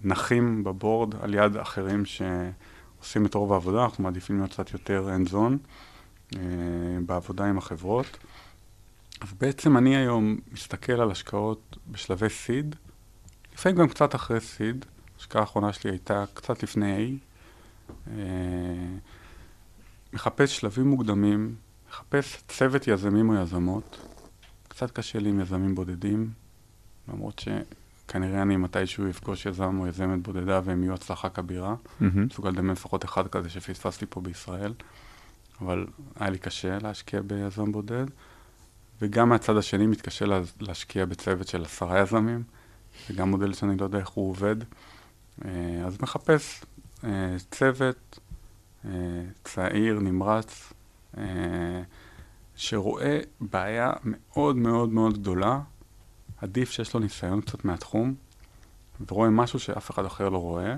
נחים בבורד על יד אחרים שעושים את רוב העבודה, אנחנו מעדיפים להיות קצת יותר end zone אה, בעבודה עם החברות. אז בעצם אני היום מסתכל על השקעות בשלבי סיד, לפעמים גם קצת אחרי סיד, ההשקעה האחרונה שלי הייתה קצת לפני A. אה, מחפש שלבים מוקדמים, מחפש צוות יזמים או יזמות. קצת קשה לי עם יזמים בודדים, למרות שכנראה אני מתישהו אפגוש יזם או יזמת בודדה והם יהיו הצלחה כבירה. מסוגל לדמיין לפחות אחד כזה שפספסתי פה בישראל, אבל היה לי קשה להשקיע ביזם בודד, וגם מהצד השני מתקשה לה, להשקיע בצוות של עשרה יזמים, זה גם מודל שאני לא יודע איך הוא עובד. אה, אז מחפש צוות אה, צעיר, נמרץ, אה, שרואה בעיה מאוד מאוד מאוד גדולה, עדיף שיש לו ניסיון קצת מהתחום, ורואה משהו שאף אחד אחר לא רואה.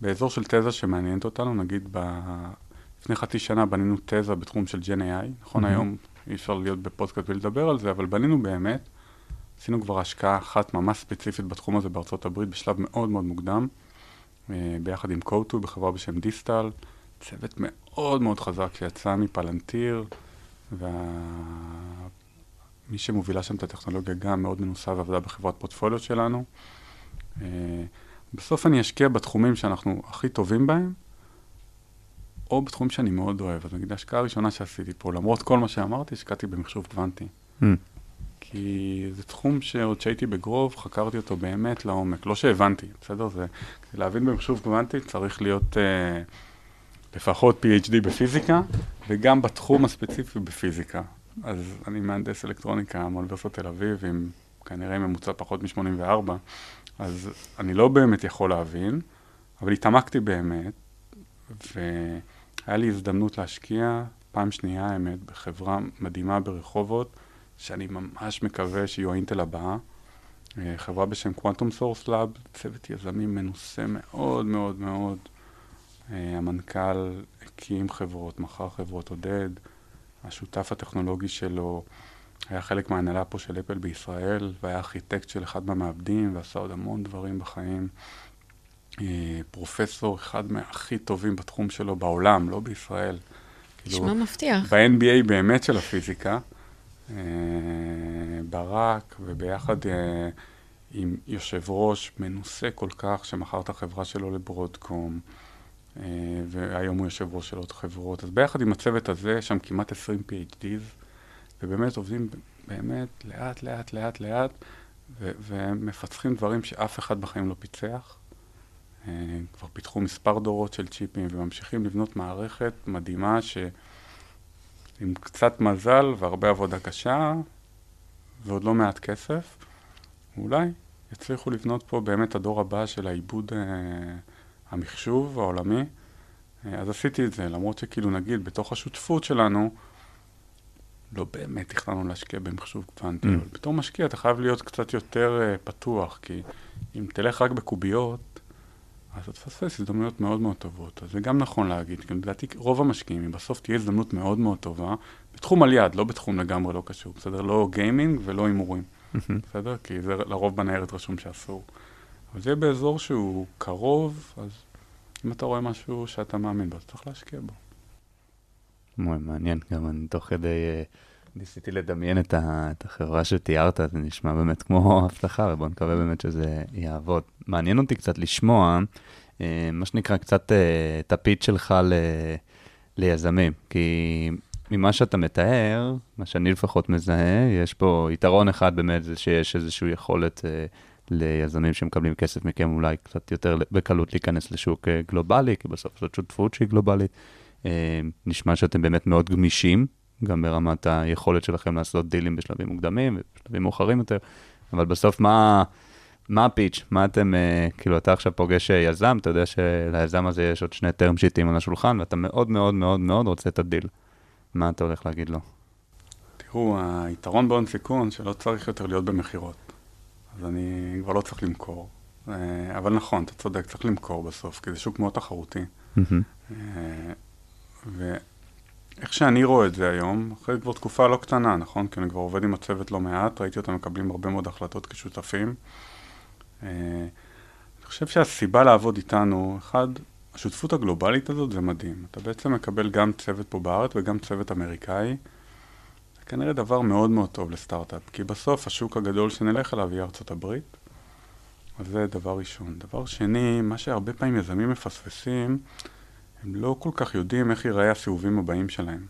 באזור של תזה שמעניינת אותנו, נגיד ב... לפני חצי שנה בנינו תזה בתחום של Gen AI, נכון Mhm. היום אי אפשר להיות בפודקאסט ולדבר על זה, אבל בנינו באמת, עשינו כבר השקעה אחת ממש ספציפית בתחום הזה בארצות הברית בשלב מאוד מאוד מוקדם, אה, ביחד עם קוטו בחברה בשם דיסטל, צוות מאוד מאוד חזק שיצא מפלנטיר, ומי שמובילה שם את הטכנולוגיה גם מאוד מנוסה ועבדה בחברת פורטפוליו שלנו. אה, בסוף אני אשקיע בתחומים שאנחנו הכי טובים בהם, או בתחומים שאני מאוד אוהב. אז נגיד ההשקעה הראשונה שעשיתי פה, למרות כל מה שאמרתי, השקעתי במחשוב קוונטי. Mm. כי זה תחום שעוד שהייתי בגרוב, חקרתי אותו באמת לעומק. לא שהבנתי, בסדר? זה, כדי להבין במחשוב קוונטי צריך להיות אה, לפחות PhD בפיזיקה, וגם בתחום הספציפי בפיזיקה. אז אני מהנדס אלקטרוניקה מאוניברסיטת תל אביב, עם כנראה ממוצע פחות מ-84, אז אני לא באמת יכול להבין, אבל התעמקתי באמת, והיה לי הזדמנות להשקיע פעם שנייה, האמת, בחברה מדהימה ברחובות, שאני ממש מקווה שיהיו האינטל הבאה. אה, חברה בשם Quantum Source Lab, צוות יזמים מנוסה מאוד מאוד מאוד. אה, המנכ"ל הקים חברות, מכר חברות עודד, השותף הטכנולוגי שלו היה חלק מההנהלה פה של אפל בישראל, והיה ארכיטקט של אחד מהמעבדים, ועשה עוד המון דברים בחיים. אה, פרופסור, אחד מהכי טובים בתחום שלו בעולם, לא בישראל. כאילו, נשמע מבטיח. ב-NBA באמת של הפיזיקה, ברק, וביחד אה, עם יושב ראש מנוסה כל כך, שמכר את החברה שלו לברודקום, אה, והיום הוא יושב ראש של עוד חברות. אז ביחד עם הצוות הזה, שם כמעט 20 PhDs, ובאמת עובדים באמת לאט, לאט, לאט, לאט, ומפצחים דברים שאף אחד בחיים לא פיצח. אה, כבר פיתחו מספר דורות של צ'יפים וממשיכים לבנות מערכת מדהימה שעם קצת מזל והרבה עבודה קשה ועוד לא מעט כסף, אולי יצליחו לבנות פה באמת הדור הבא של העיבוד אה, המחשוב העולמי. אה, אז עשיתי את זה, למרות שכאילו נגיד בתוך השותפות שלנו לא באמת תכננו להשקיע במחשוב קוונטי, Mm. אבל בתור משקיע אתה חייב להיות קצת יותר אה, פתוח, כי אם תלך רק בקוביות, אז אתה תפספס הזדמנויות מאוד מאוד טובות. אז זה גם נכון להגיד, כי לדעתי רוב המשקיעים, אם בסוף תהיה הזדמנות מאוד מאוד טובה, בתחום על יד, לא בתחום לגמרי לא קשור, בסדר? לא גיימינג ולא הימורים, בסדר? כי זה לרוב בניירת רשום שאסור. אבל זה באזור שהוא קרוב, אז אם אתה רואה משהו שאתה מאמין בו, אז צריך להשקיע בו. וואי, מעניין, גם אני תוך כדי אה, ניסיתי לדמיין את, ה, את החברה שתיארת, זה נשמע באמת כמו הבטחה, ובוא נקווה באמת שזה יעבוד. מעניין אותי קצת לשמוע, אה, מה שנקרא, קצת אה, את הפיץ שלך ל, ליזמים, כי ממה שאתה מתאר, מה שאני לפחות מזהה, יש פה יתרון אחד באמת, זה שיש איזושהי יכולת אה, ליזמים שמקבלים כסף מכם אולי קצת יותר בקלות להיכנס לשוק אה, גלובלי, כי בסוף זאת שותפות שהיא גלובלית. אה, נשמע שאתם באמת מאוד גמישים, גם ברמת היכולת שלכם לעשות דילים בשלבים מוקדמים ובשלבים מאוחרים יותר, אבל בסוף מה, מה ה pitch? מה אתם, אה, כאילו, אתה עכשיו פוגש אה, יזם, אתה יודע שליזם הזה יש עוד שני term sheet ים על השולחן, ואתה מאוד מאוד מאוד מאוד רוצה את הדיל. מה אתה הולך להגיד לו? תראו, היתרון בהון סיכון שלא צריך יותר להיות במכירות. אז אני כבר לא צריך למכור. אה, אבל נכון, אתה צודק, צריך למכור בסוף, כי זה שוק מאוד תחרותי. מהמם. אה, ואיך שאני רואה את זה היום, אחרי כבר תקופה לא קטנה, נכון? כי אני כבר עובד עם הצוות לא מעט, ראיתי אותם מקבלים הרבה מאוד החלטות כשותפים. אה, אני חושב שהסיבה לעבוד איתנו, אחד, השותפות הגלובלית הזאת זה מדהים. אתה בעצם מקבל גם צוות פה בארץ וגם צוות אמריקאי. זה כנראה דבר מאוד מאוד טוב לסטארט-אפ, כי בסוף השוק הגדול שנלך אליו יהיה ארצות הברית. אז זה דבר ראשון. דבר שני, מה שהרבה פעמים יזמים מפספסים, הם לא כל כך יודעים איך ייראה הסיבובים הבאים שלהם.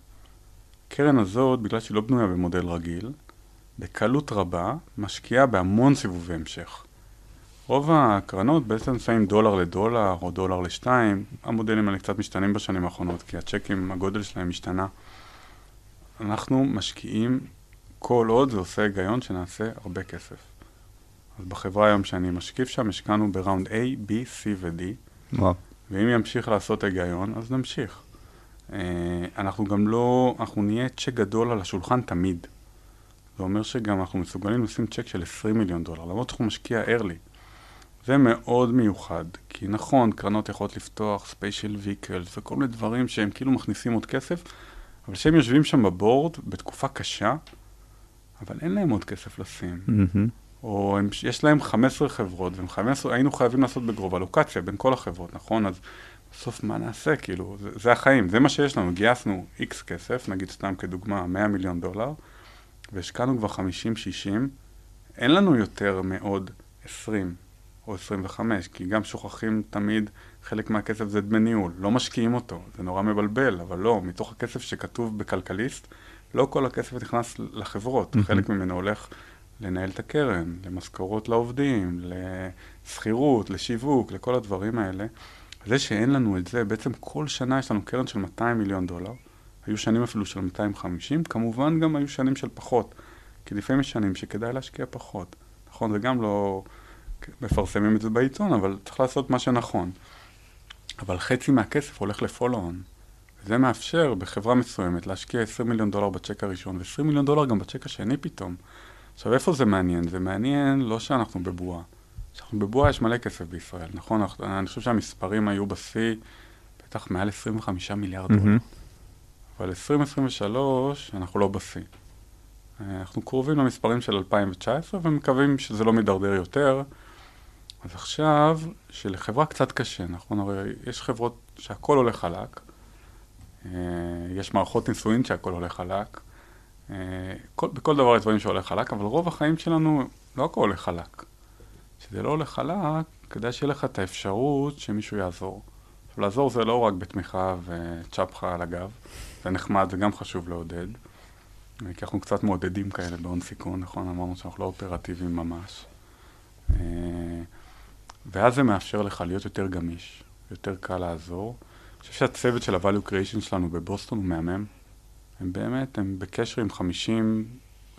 הקרן הזאת, בגלל שהיא לא בנויה במודל רגיל, בקלות רבה משקיעה בהמון סיבובי המשך. רוב הקרנות בעצם שמים דולר לדולר או דולר לשתיים, המודלים האלה קצת משתנים בשנים האחרונות, כי הצ'קים, הגודל שלהם השתנה. אנחנו משקיעים כל עוד זה עושה היגיון שנעשה הרבה כסף. אז בחברה היום שאני משקיף שם, השקענו בראונד A, B, C ו-D. וואו. ואם ימשיך לעשות היגיון, אז נמשיך. אה, אנחנו גם לא, אנחנו נהיה צ'ק גדול על השולחן תמיד. זה אומר שגם אנחנו מסוגלים לשים צ'ק של 20 מיליון דולר, למרות שאנחנו משקיע early. זה מאוד מיוחד, כי נכון, קרנות יכולות לפתוח special vehicles וכל מיני דברים שהם כאילו מכניסים עוד כסף, אבל כשהם יושבים שם ב board בתקופה קשה, אבל אין להם עוד כסף לשים. מהמם. או הם, יש להם 15 חברות, ו-15 היינו חייבים לעשות בגלובלוקציה בין כל החברות, נכון? אז בסוף מה נעשה? כאילו, זה, זה החיים, זה מה שיש לנו. גייסנו X כסף, נגיד סתם כדוגמה 100 מיליון דולר, והשקענו כבר 50-60, אין לנו יותר מעוד 20 או 25, כי גם שוכחים תמיד, חלק מהכסף זה דמי ניהול, לא משקיעים אותו, זה נורא מבלבל, אבל לא, מתוך הכסף שכתוב בכלכליסט, לא כל הכסף נכנס לחברות, חלק ממנו הולך לנהל את הקרן, למשכורות לעובדים, לשכירות, לשיווק, לכל הדברים האלה. זה שאין לנו את זה, בעצם כל שנה יש לנו קרן של 200 מיליון דולר. היו שנים אפילו של 250, כמובן גם היו שנים של פחות. כי לפעמים יש שנים שכדאי להשקיע פחות. נכון, זה גם לא מפרסמים את זה בעיתון, אבל צריך לעשות מה שנכון. אבל חצי מהכסף הולך לפולו-און. זה מאפשר בחברה מסוימת להשקיע 20 מיליון דולר בצ'ק הראשון, ו-20 מיליון דולר גם בצ'ק השני פתאום. עכשיו, איפה זה מעניין? זה מעניין לא שאנחנו בבועה. כשאנחנו בבועה יש מלא כסף בישראל, נכון? אני חושב שהמספרים היו בשיא בטח מעל 25 מיליארד דולר. מהמם. אבל 2023 אנחנו לא בשיא. אה, אנחנו קרובים למספרים של 2019 ומקווים שזה לא מידרדר יותר. אז עכשיו, שלחברה קצת קשה, נכון? הרי יש חברות שהכל הולך חלק, אה, יש מערכות נישואין שהכל הולך חלק, כל, בכל דבר יש דברים שהולך חלק, אבל רוב החיים שלנו לא הכל הולך חלק. כשזה לא הולך חלק, כדאי שיהיה לך את האפשרות שמישהו יעזור. עכשיו, לעזור זה לא רק בתמיכה וצ'פחה על הגב, זה נחמד, זה גם חשוב לעודד. אה, כי אנחנו קצת מעודדים כאלה בהון סיכון, נכון? אמרנו שאנחנו לא אופרטיביים ממש. אה, ואז זה מאפשר לך להיות יותר גמיש, יותר קל לעזור. אני חושב שהצוות של ה-value creation שלנו בבוסטון הוא מהמם. הם באמת, הם בקשר עם 50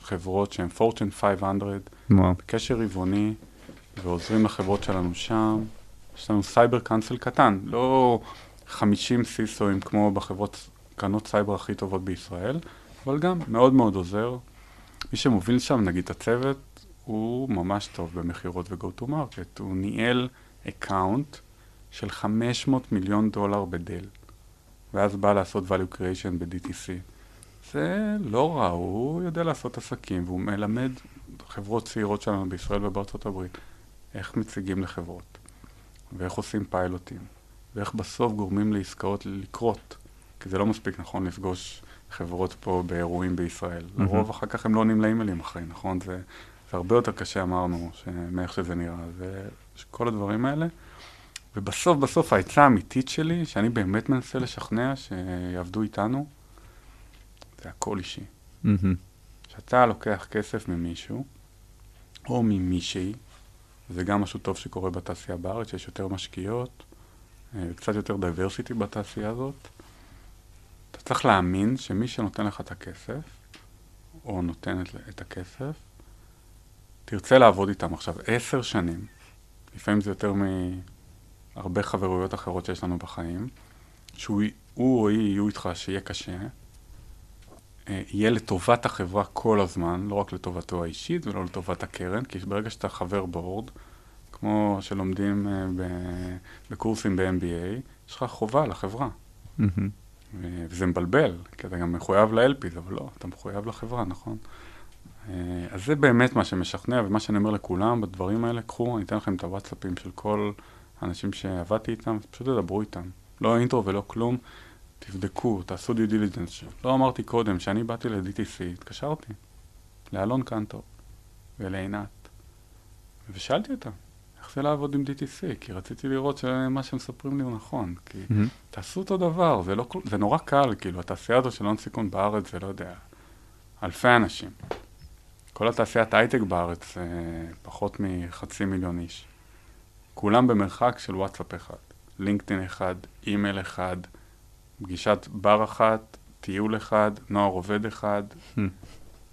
חברות שהן Fortune 500, וואו. בקשר רבעוני, ועוזרים לחברות שלנו שם. יש לנו cyber council קטן, לא 50 CISO ים כמו בחברות, קרנות סייבר הכי טובות בישראל, אבל גם מאוד מאוד עוזר. מי שמוביל שם, נגיד את הצוות, הוא ממש טוב במכירות ו-go to market. הוא ניהל account של 500 מיליון דולר ב Dell, ואז בא לעשות value creation ב-DTC. זה לא רע, הוא יודע לעשות עסקים, והוא מלמד חברות צעירות שלנו בישראל ובארצות הברית איך מציגים לחברות, ואיך עושים פיילוטים, ואיך בסוף גורמים לעסקאות לקרות, כי זה לא מספיק נכון לפגוש חברות פה באירועים בישראל. מהמם. לרוב אחר כך הם לא עונים לאימיילים אחרי, נכון? זה, זה הרבה יותר קשה, אמרנו, ש- מאיך שזה נראה. זה כל הדברים האלה. ובסוף, בסוף העצה האמיתית שלי, שאני באמת מנסה לשכנע שיעבדו איתנו, זה הכל אישי. כשאתה לוקח כסף ממישהו, או ממישהי, זה גם משהו טוב שקורה בתעשייה בארץ, שיש יותר משקיעות, אה, קצת יותר דייברסיטי בתעשייה הזאת. אתה צריך להאמין שמי שנותן לך את הכסף, או נותנת את הכסף, תרצה לעבוד איתם עכשיו עשר שנים, לפעמים זה יותר מהרבה חברויות אחרות שיש לנו בחיים, שהוא הוא או היא יהיו איתך שיהיה קשה, יהיה לטובת החברה כל הזמן, לא רק לטובתו האישית ולא לטובת הקרן, כי ברגע שאתה חבר בורד, כמו שלומדים אה, בקורסים ב-MBA, יש לך חובה לחברה. ו- וזה מבלבל, כי אתה גם מחויב ל-LPs, אבל לא, אתה מחויב לחברה, נכון? אה, אז זה באמת מה שמשכנע, ומה שאני אומר לכולם בדברים האלה, קחו, אני אתן לכם את הוואטסאפים של כל האנשים שעבדתי איתם, פשוט תדברו איתם. לא intro ולא כלום, תבדקו, תעשו due diligence. לא אמרתי קודם, כשאני באתי ל-DTC, התקשרתי לאלון קנטור ולעינת, ושאלתי אותם, איך זה לעבוד עם DTC? כי רציתי לראות שמה שמספרים לי הוא נכון. כי מהמם. תעשו אותו דבר, זה, לא, זה נורא קל, כאילו, התעשייה הזו של הון סיכון בארץ, זה לא יודע, אלפי אנשים. כל התעשיית הייטק בארץ זה פחות מחצי מיליון איש. כולם במרחק של וואטסאפ אחד, לינקדאין אחד, אימייל אחד, פגישת בר אחת, טיול אחד, נוער עובד אחד, Hmm.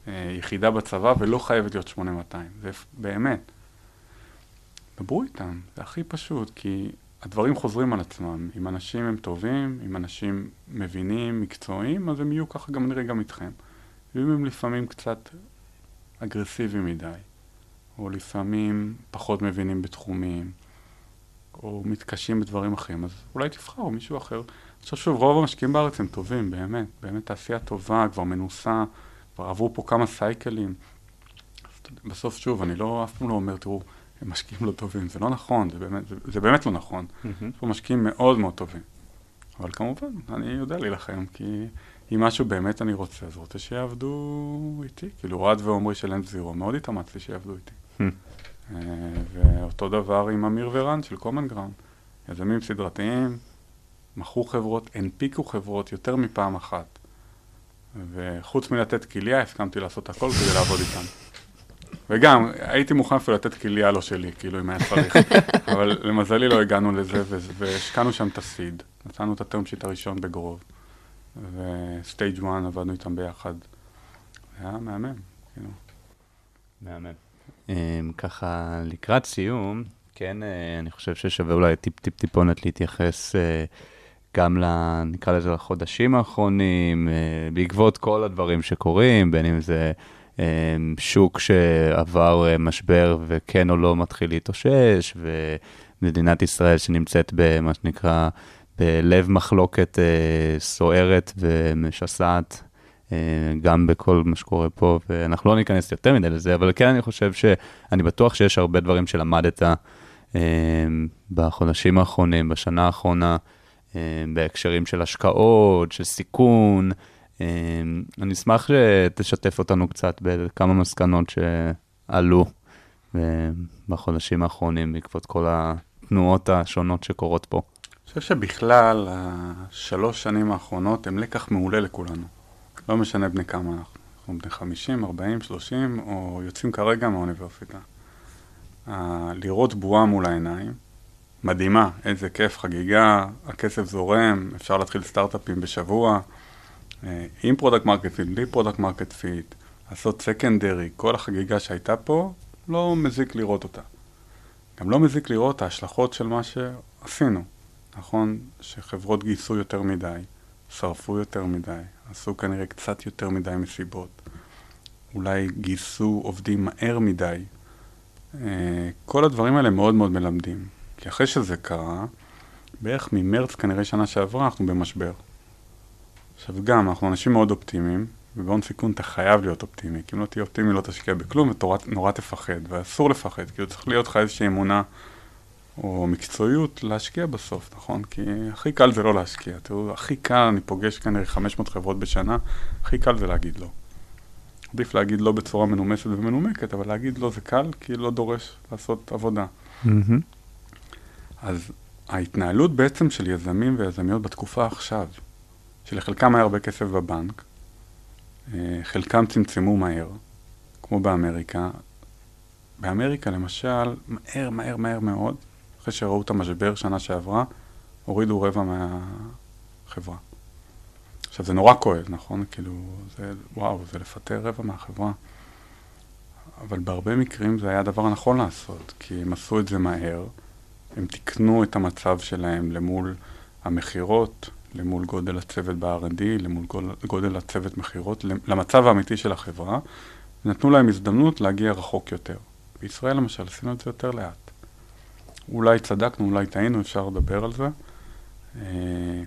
אה, יחידה בצבא, ולא חייבת להיות 8200. זה באמת. דברו איתם, זה הכי פשוט, כי הדברים חוזרים על עצמם. אם אנשים הם טובים, אם אנשים מבינים, מקצועיים, אז הם יהיו ככה גם נראה גם איתכם. ואם הם לפעמים קצת אגרסיביים מדי, או לפעמים פחות מבינים בתחומים, או מתקשים בדברים אחרים, אז אולי תבחרו מישהו אחר. עכשיו שוב, רוב המשקיעים בארץ הם טובים, באמת. באמת תעשייה טובה, כבר מנוסה, כבר עברו פה כמה סייקלים. בסוף, שוב, אני לא, אף פעם לא אומר, תראו, הם משקיעים לא טובים. זה לא נכון, זה באמת, זה, זה באמת לא נכון. מהמם. יש פה משקיעים מאוד מאוד טובים. אבל כמובן, אני יודע להילחם, כי אם משהו באמת אני רוצה, אז רוצה שיעבדו איתי. כאילו, אוהד ועומרי של אנד זירו, מאוד התאמצתי שיעבדו איתי. Hmm. אה, ואותו דבר עם אמיר ורן של common ground. יזמים סדרתיים, מכרו חברות, הנפיקו חברות יותר מפעם אחת. וחוץ מלתת כליה, הסכמתי לעשות הכל כדי לעבוד איתם. וגם, הייתי מוכן אפילו לתת כליה לא שלי, כאילו, אם היה צריך. אבל למזלי לא הגענו לזה, והשקענו שם את ה seed. נתנו את ה term sheet הראשון בגרוב. ו Stage 1 עבדנו איתם ביחד. היה מהמם, כאילו. מהמם. אמ, ככה, לקראת סיום, כן, אה, אני חושב ששווה אולי טיפ-טיפ טיפונת להתייחס אה, גם, נקרא לזה, לחודשים האחרונים, אה, בעקבות כל הדברים שקורים, בין אם זה אה, שוק שעבר אה, משבר וכן או לא מתחיל להתאושש, ומדינת ישראל שנמצאת במה שנקרא, בלב מחלוקת סוערת ומשסעת. גם בכל מה שקורה פה, ואנחנו לא ניכנס יותר מדי לזה, אבל כן אני חושב שאני בטוח שיש הרבה דברים שלמדת בחודשים האחרונים, בשנה האחרונה, בהקשרים של השקעות, של סיכון. אה, אני אשמח שתשתף אותנו קצת בכמה מסקנות שעלו אה, בחודשים האחרונים בעקבות כל התנועות השונות שקורות פה. אני חושב שבכלל, השלוש שנים האחרונות הם לקח מעולה לכולנו. לא משנה בני כמה אנחנו. אנחנו בני 50, 40, 30, או יוצאים כרגע מהאוניברסיטה. לראות בועה מול העיניים, מדהימה, איזה כיף, חגיגה, הכסף זורם, אפשר להתחיל סטארט-אפים בשבוע, אה, עם product market fit, בלי product market fit, לעשות סקנדרי, כל החגיגה שהייתה פה, לא מזיק לראות אותה. גם לא מזיק לראות ההשלכות של מה שעשינו. נכון שחברות גייסו יותר מדי, שרפו יותר מדי, עשו כנראה קצת יותר מדי מסיבות. אולי גייסו עובדים מהר מדי. אה, כל הדברים האלה מאוד מאוד מלמדים. כי אחרי שזה קרה, בערך ממרץ כנראה שנה שעברה אנחנו במשבר. עכשיו גם, אנחנו אנשים מאוד אופטימיים, ובהון סיכון אתה חייב להיות אופטימי, כי אם לא תהיה אופטימי לא תשקיע בכלום ונורא תפחד, ואסור לפחד, כאילו צריך להיות לך איזושהי אמונה או מקצועיות להשקיע בסוף, נכון? כי הכי קל זה לא להשקיע. תראו, הכי קל, אני פוגש כנראה 500 חברות בשנה, הכי קל זה להגיד לא. עדיף להגיד לא בצורה מנומסת ומנומקת, אבל להגיד לא זה קל, כי לא דורש לעשות עבודה. מהמם. אז ההתנהלות בעצם של יזמים ויזמיות בתקופה עכשיו, שלחלקם היה הרבה כסף בבנק, אה, חלקם צמצמו מהר, כמו באמריקה. באמריקה למשל, מהר, מהר, מהר מאוד, אחרי שראו את המשבר שנה שעברה, הורידו רבע מהחברה. עכשיו, זה נורא כואב, נכון? כאילו, זה, וואו, זה לפטר רבע מהחברה. אבל בהרבה מקרים זה היה הדבר הנכון לעשות, כי הם עשו את זה מהר, הם תיקנו את המצב שלהם למול המכירות, למול גודל הצוות ב-R&D, למול גודל- הצוות מכירות, למצב האמיתי של החברה, ונתנו להם הזדמנות להגיע רחוק יותר. בישראל למשל עשינו את זה יותר לאט. אולי צדקנו, אולי טעינו, אפשר לדבר על זה. אה,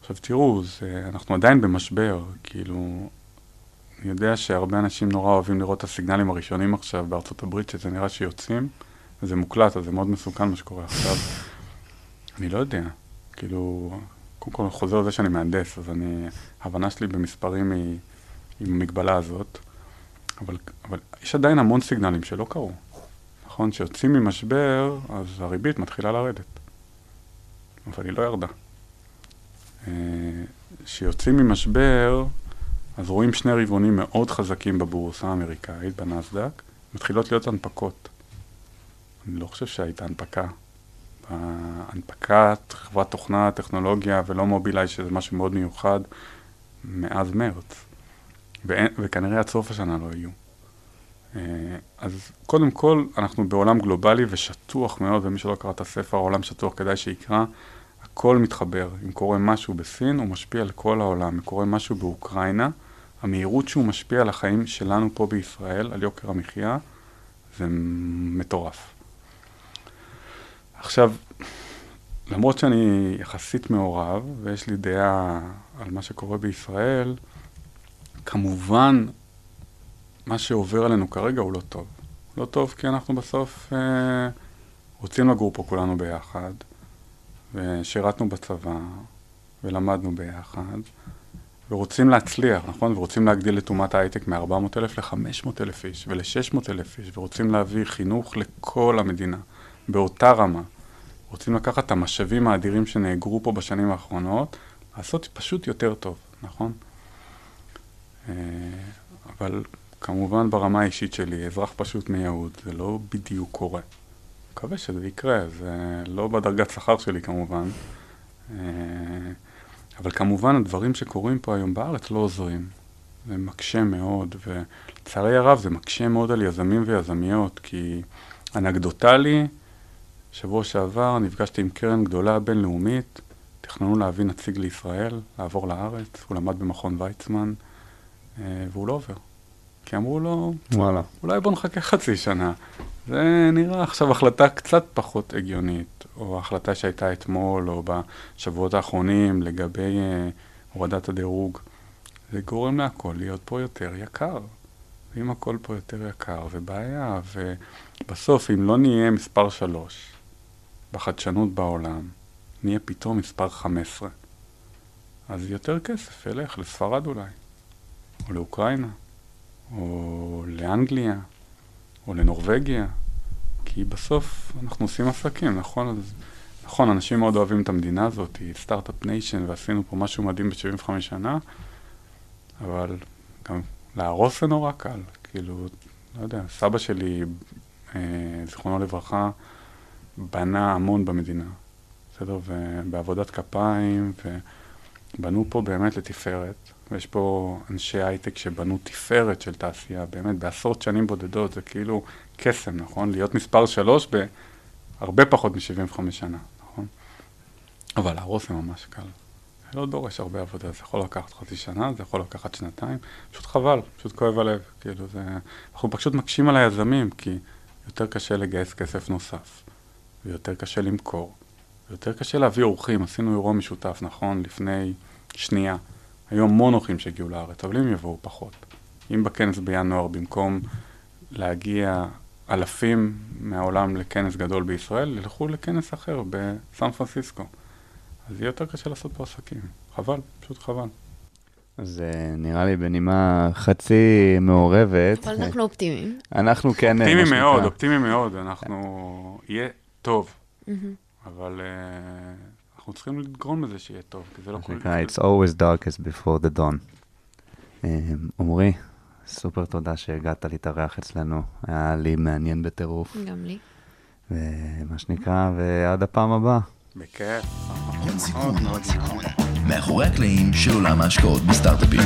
עכשיו תראו, זה, אנחנו עדיין במשבר, כאילו, אני יודע שהרבה אנשים נורא אוהבים לראות את הסיגנלים הראשונים עכשיו בארצות הברית, שזה נראה שיוצאים, וזה מוקלט, אז זה מאוד מסוכן מה שקורה עכשיו. אני לא יודע, כאילו, קודם כל אני חוזר לזה שאני מהנדס, אז אני, ההבנה שלי במספרים היא עם המגבלה הזאת, אבל, אבל יש עדיין המון סיגנלים שלא קרו. נכון, כשיוצאים ממשבר, אז הריבית מתחילה לרדת. אבל היא לא ירדה. אה, כשיוצאים ממשבר, אז רואים שני רבעונים מאוד חזקים בבורסה האמריקאית, בנסדק, מתחילות להיות הנפקות. אני לא חושב שהייתה הנפקה. הנפקת חברת תוכנה, טכנולוגיה ולא מובילאיי, שזה משהו מאוד מיוחד, מאז מרץ. ואין, וכנראה עד סוף השנה לא יהיו. אה, אז קודם כל, אנחנו בעולם גלובלי ושטוח מאוד, ומי שלא קרא את הספר, העולם שטוח, כדאי שיקרא. הכל מתחבר. אם קורה משהו בסין, הוא משפיע על כל העולם. אם קורה משהו באוקראינה, המהירות שהוא משפיע על החיים שלנו פה בישראל, על יוקר המחיה, זה מטורף. עכשיו, למרות שאני יחסית מעורב, ויש לי דעה על מה שקורה בישראל, כמובן, מה שעובר עלינו כרגע הוא לא טוב. לא טוב כי אנחנו בסוף אה, רוצים לגור פה כולנו ביחד, ושירתנו בצבא, ולמדנו ביחד, ורוצים להצליח, נכון? ורוצים להגדיל את אומת ההייטק מ-400 אלף ל-500 אלף איש ול-600 אלף איש, ורוצים להביא חינוך לכל המדינה, באותה רמה. רוצים לקחת את המשאבים האדירים שנאגרו פה בשנים האחרונות, לעשות פשוט יותר טוב, נכון? אה, אבל כמובן ברמה האישית שלי, אזרח פשוט מיהוד, זה לא בדיוק קורה. מקווה שזה יקרה, זה לא בדרגת שכר שלי כמובן. אה, אבל כמובן הדברים שקורים פה היום בארץ לא עוזרים. זה מקשה מאוד, ולצערי הרב זה מקשה מאוד על יזמים ויזמיות, כי אנקדוטלי, שבוע שעבר נפגשתי עם קרן גדולה בינלאומית, תכננו להביא נציג לישראל, לעבור לארץ, הוא למד במכון ויצמן, אה, והוא לא עובר. כי אמרו לו, וואלה. אולי בוא נחכה חצי שנה. זה נראה עכשיו החלטה קצת פחות הגיונית, או החלטה שהייתה אתמול, או בשבועות האחרונים לגבי אה, הורדת הדירוג. זה גורם להכל להיות פה יותר יקר. ואם הכל פה יותר יקר, זה בעיה, ובסוף, אם לא נהיה מספר שלוש בחדשנות בעולם, נהיה פתאום מספר 15. אז יותר כסף ילך לספרד אולי, או לאוקראינה, או לאנגליה, או לנורבגיה, כי בסוף אנחנו עושים עסקים, נכון? אז, נכון, אנשים מאוד אוהבים את המדינה הזאת, היא startup nation, ועשינו פה משהו מדהים ב-75 שנה, אבל גם להרוס זה נורא קל. כאילו, לא יודע, סבא שלי, אה, זיכרונו לברכה, בנה המון במדינה, בסדר? ובעבודת כפיים, ובנו פה באמת לתפארת. ויש פה אנשי הייטק שבנו תפארת של תעשייה, באמת, בעשרות שנים בודדות, זה כאילו קסם, נכון? להיות מספר שלוש בהרבה פחות מ-75 שנה, נכון? אבל להרוס זה ממש קל. לא דורש הרבה עבודה, זה יכול לקחת חצי שנה, זה יכול לקחת שנתיים, פשוט חבל, פשוט כואב הלב, כאילו זה... אנחנו פשוט מקשים על היזמים, כי יותר קשה לגייס כסף נוסף, ויותר קשה למכור, ויותר קשה להביא אורחים, עשינו אירוע משותף, נכון, לפני שנייה. היו המון אורחים שהגיעו לארץ, אבל אם יבואו פחות. אם בכנס בינואר, במקום להגיע אלפים מהעולם לכנס גדול בישראל, ילכו לכנס אחר בסן פרנסיסקו. אז יהיה יותר קשה לעשות פה עסקים. חבל, פשוט חבל. זה נראה לי בנימה חצי מעורבת. אבל אנחנו אופטימיים. אנחנו כן, מה אופטימי שנקרא, מאוד, אופטימי מאוד, אנחנו... יהיה טוב, אבל אה, אנחנו צריכים לגרום לזה שיהיה טוב, כי זה לא כל... שנקרא, It's always darkest before the dawn. אה, עמרי, סופר תודה שהגעת להתארח אצלנו, היה לי מעניין בטירוף, גם לי. ומה שנקרא, ועד הפעם הבאה. בכיף. הון סיכון, הון סיכון. מאחורי הקלעים של עולם ההשקעות בסטארט-אפים.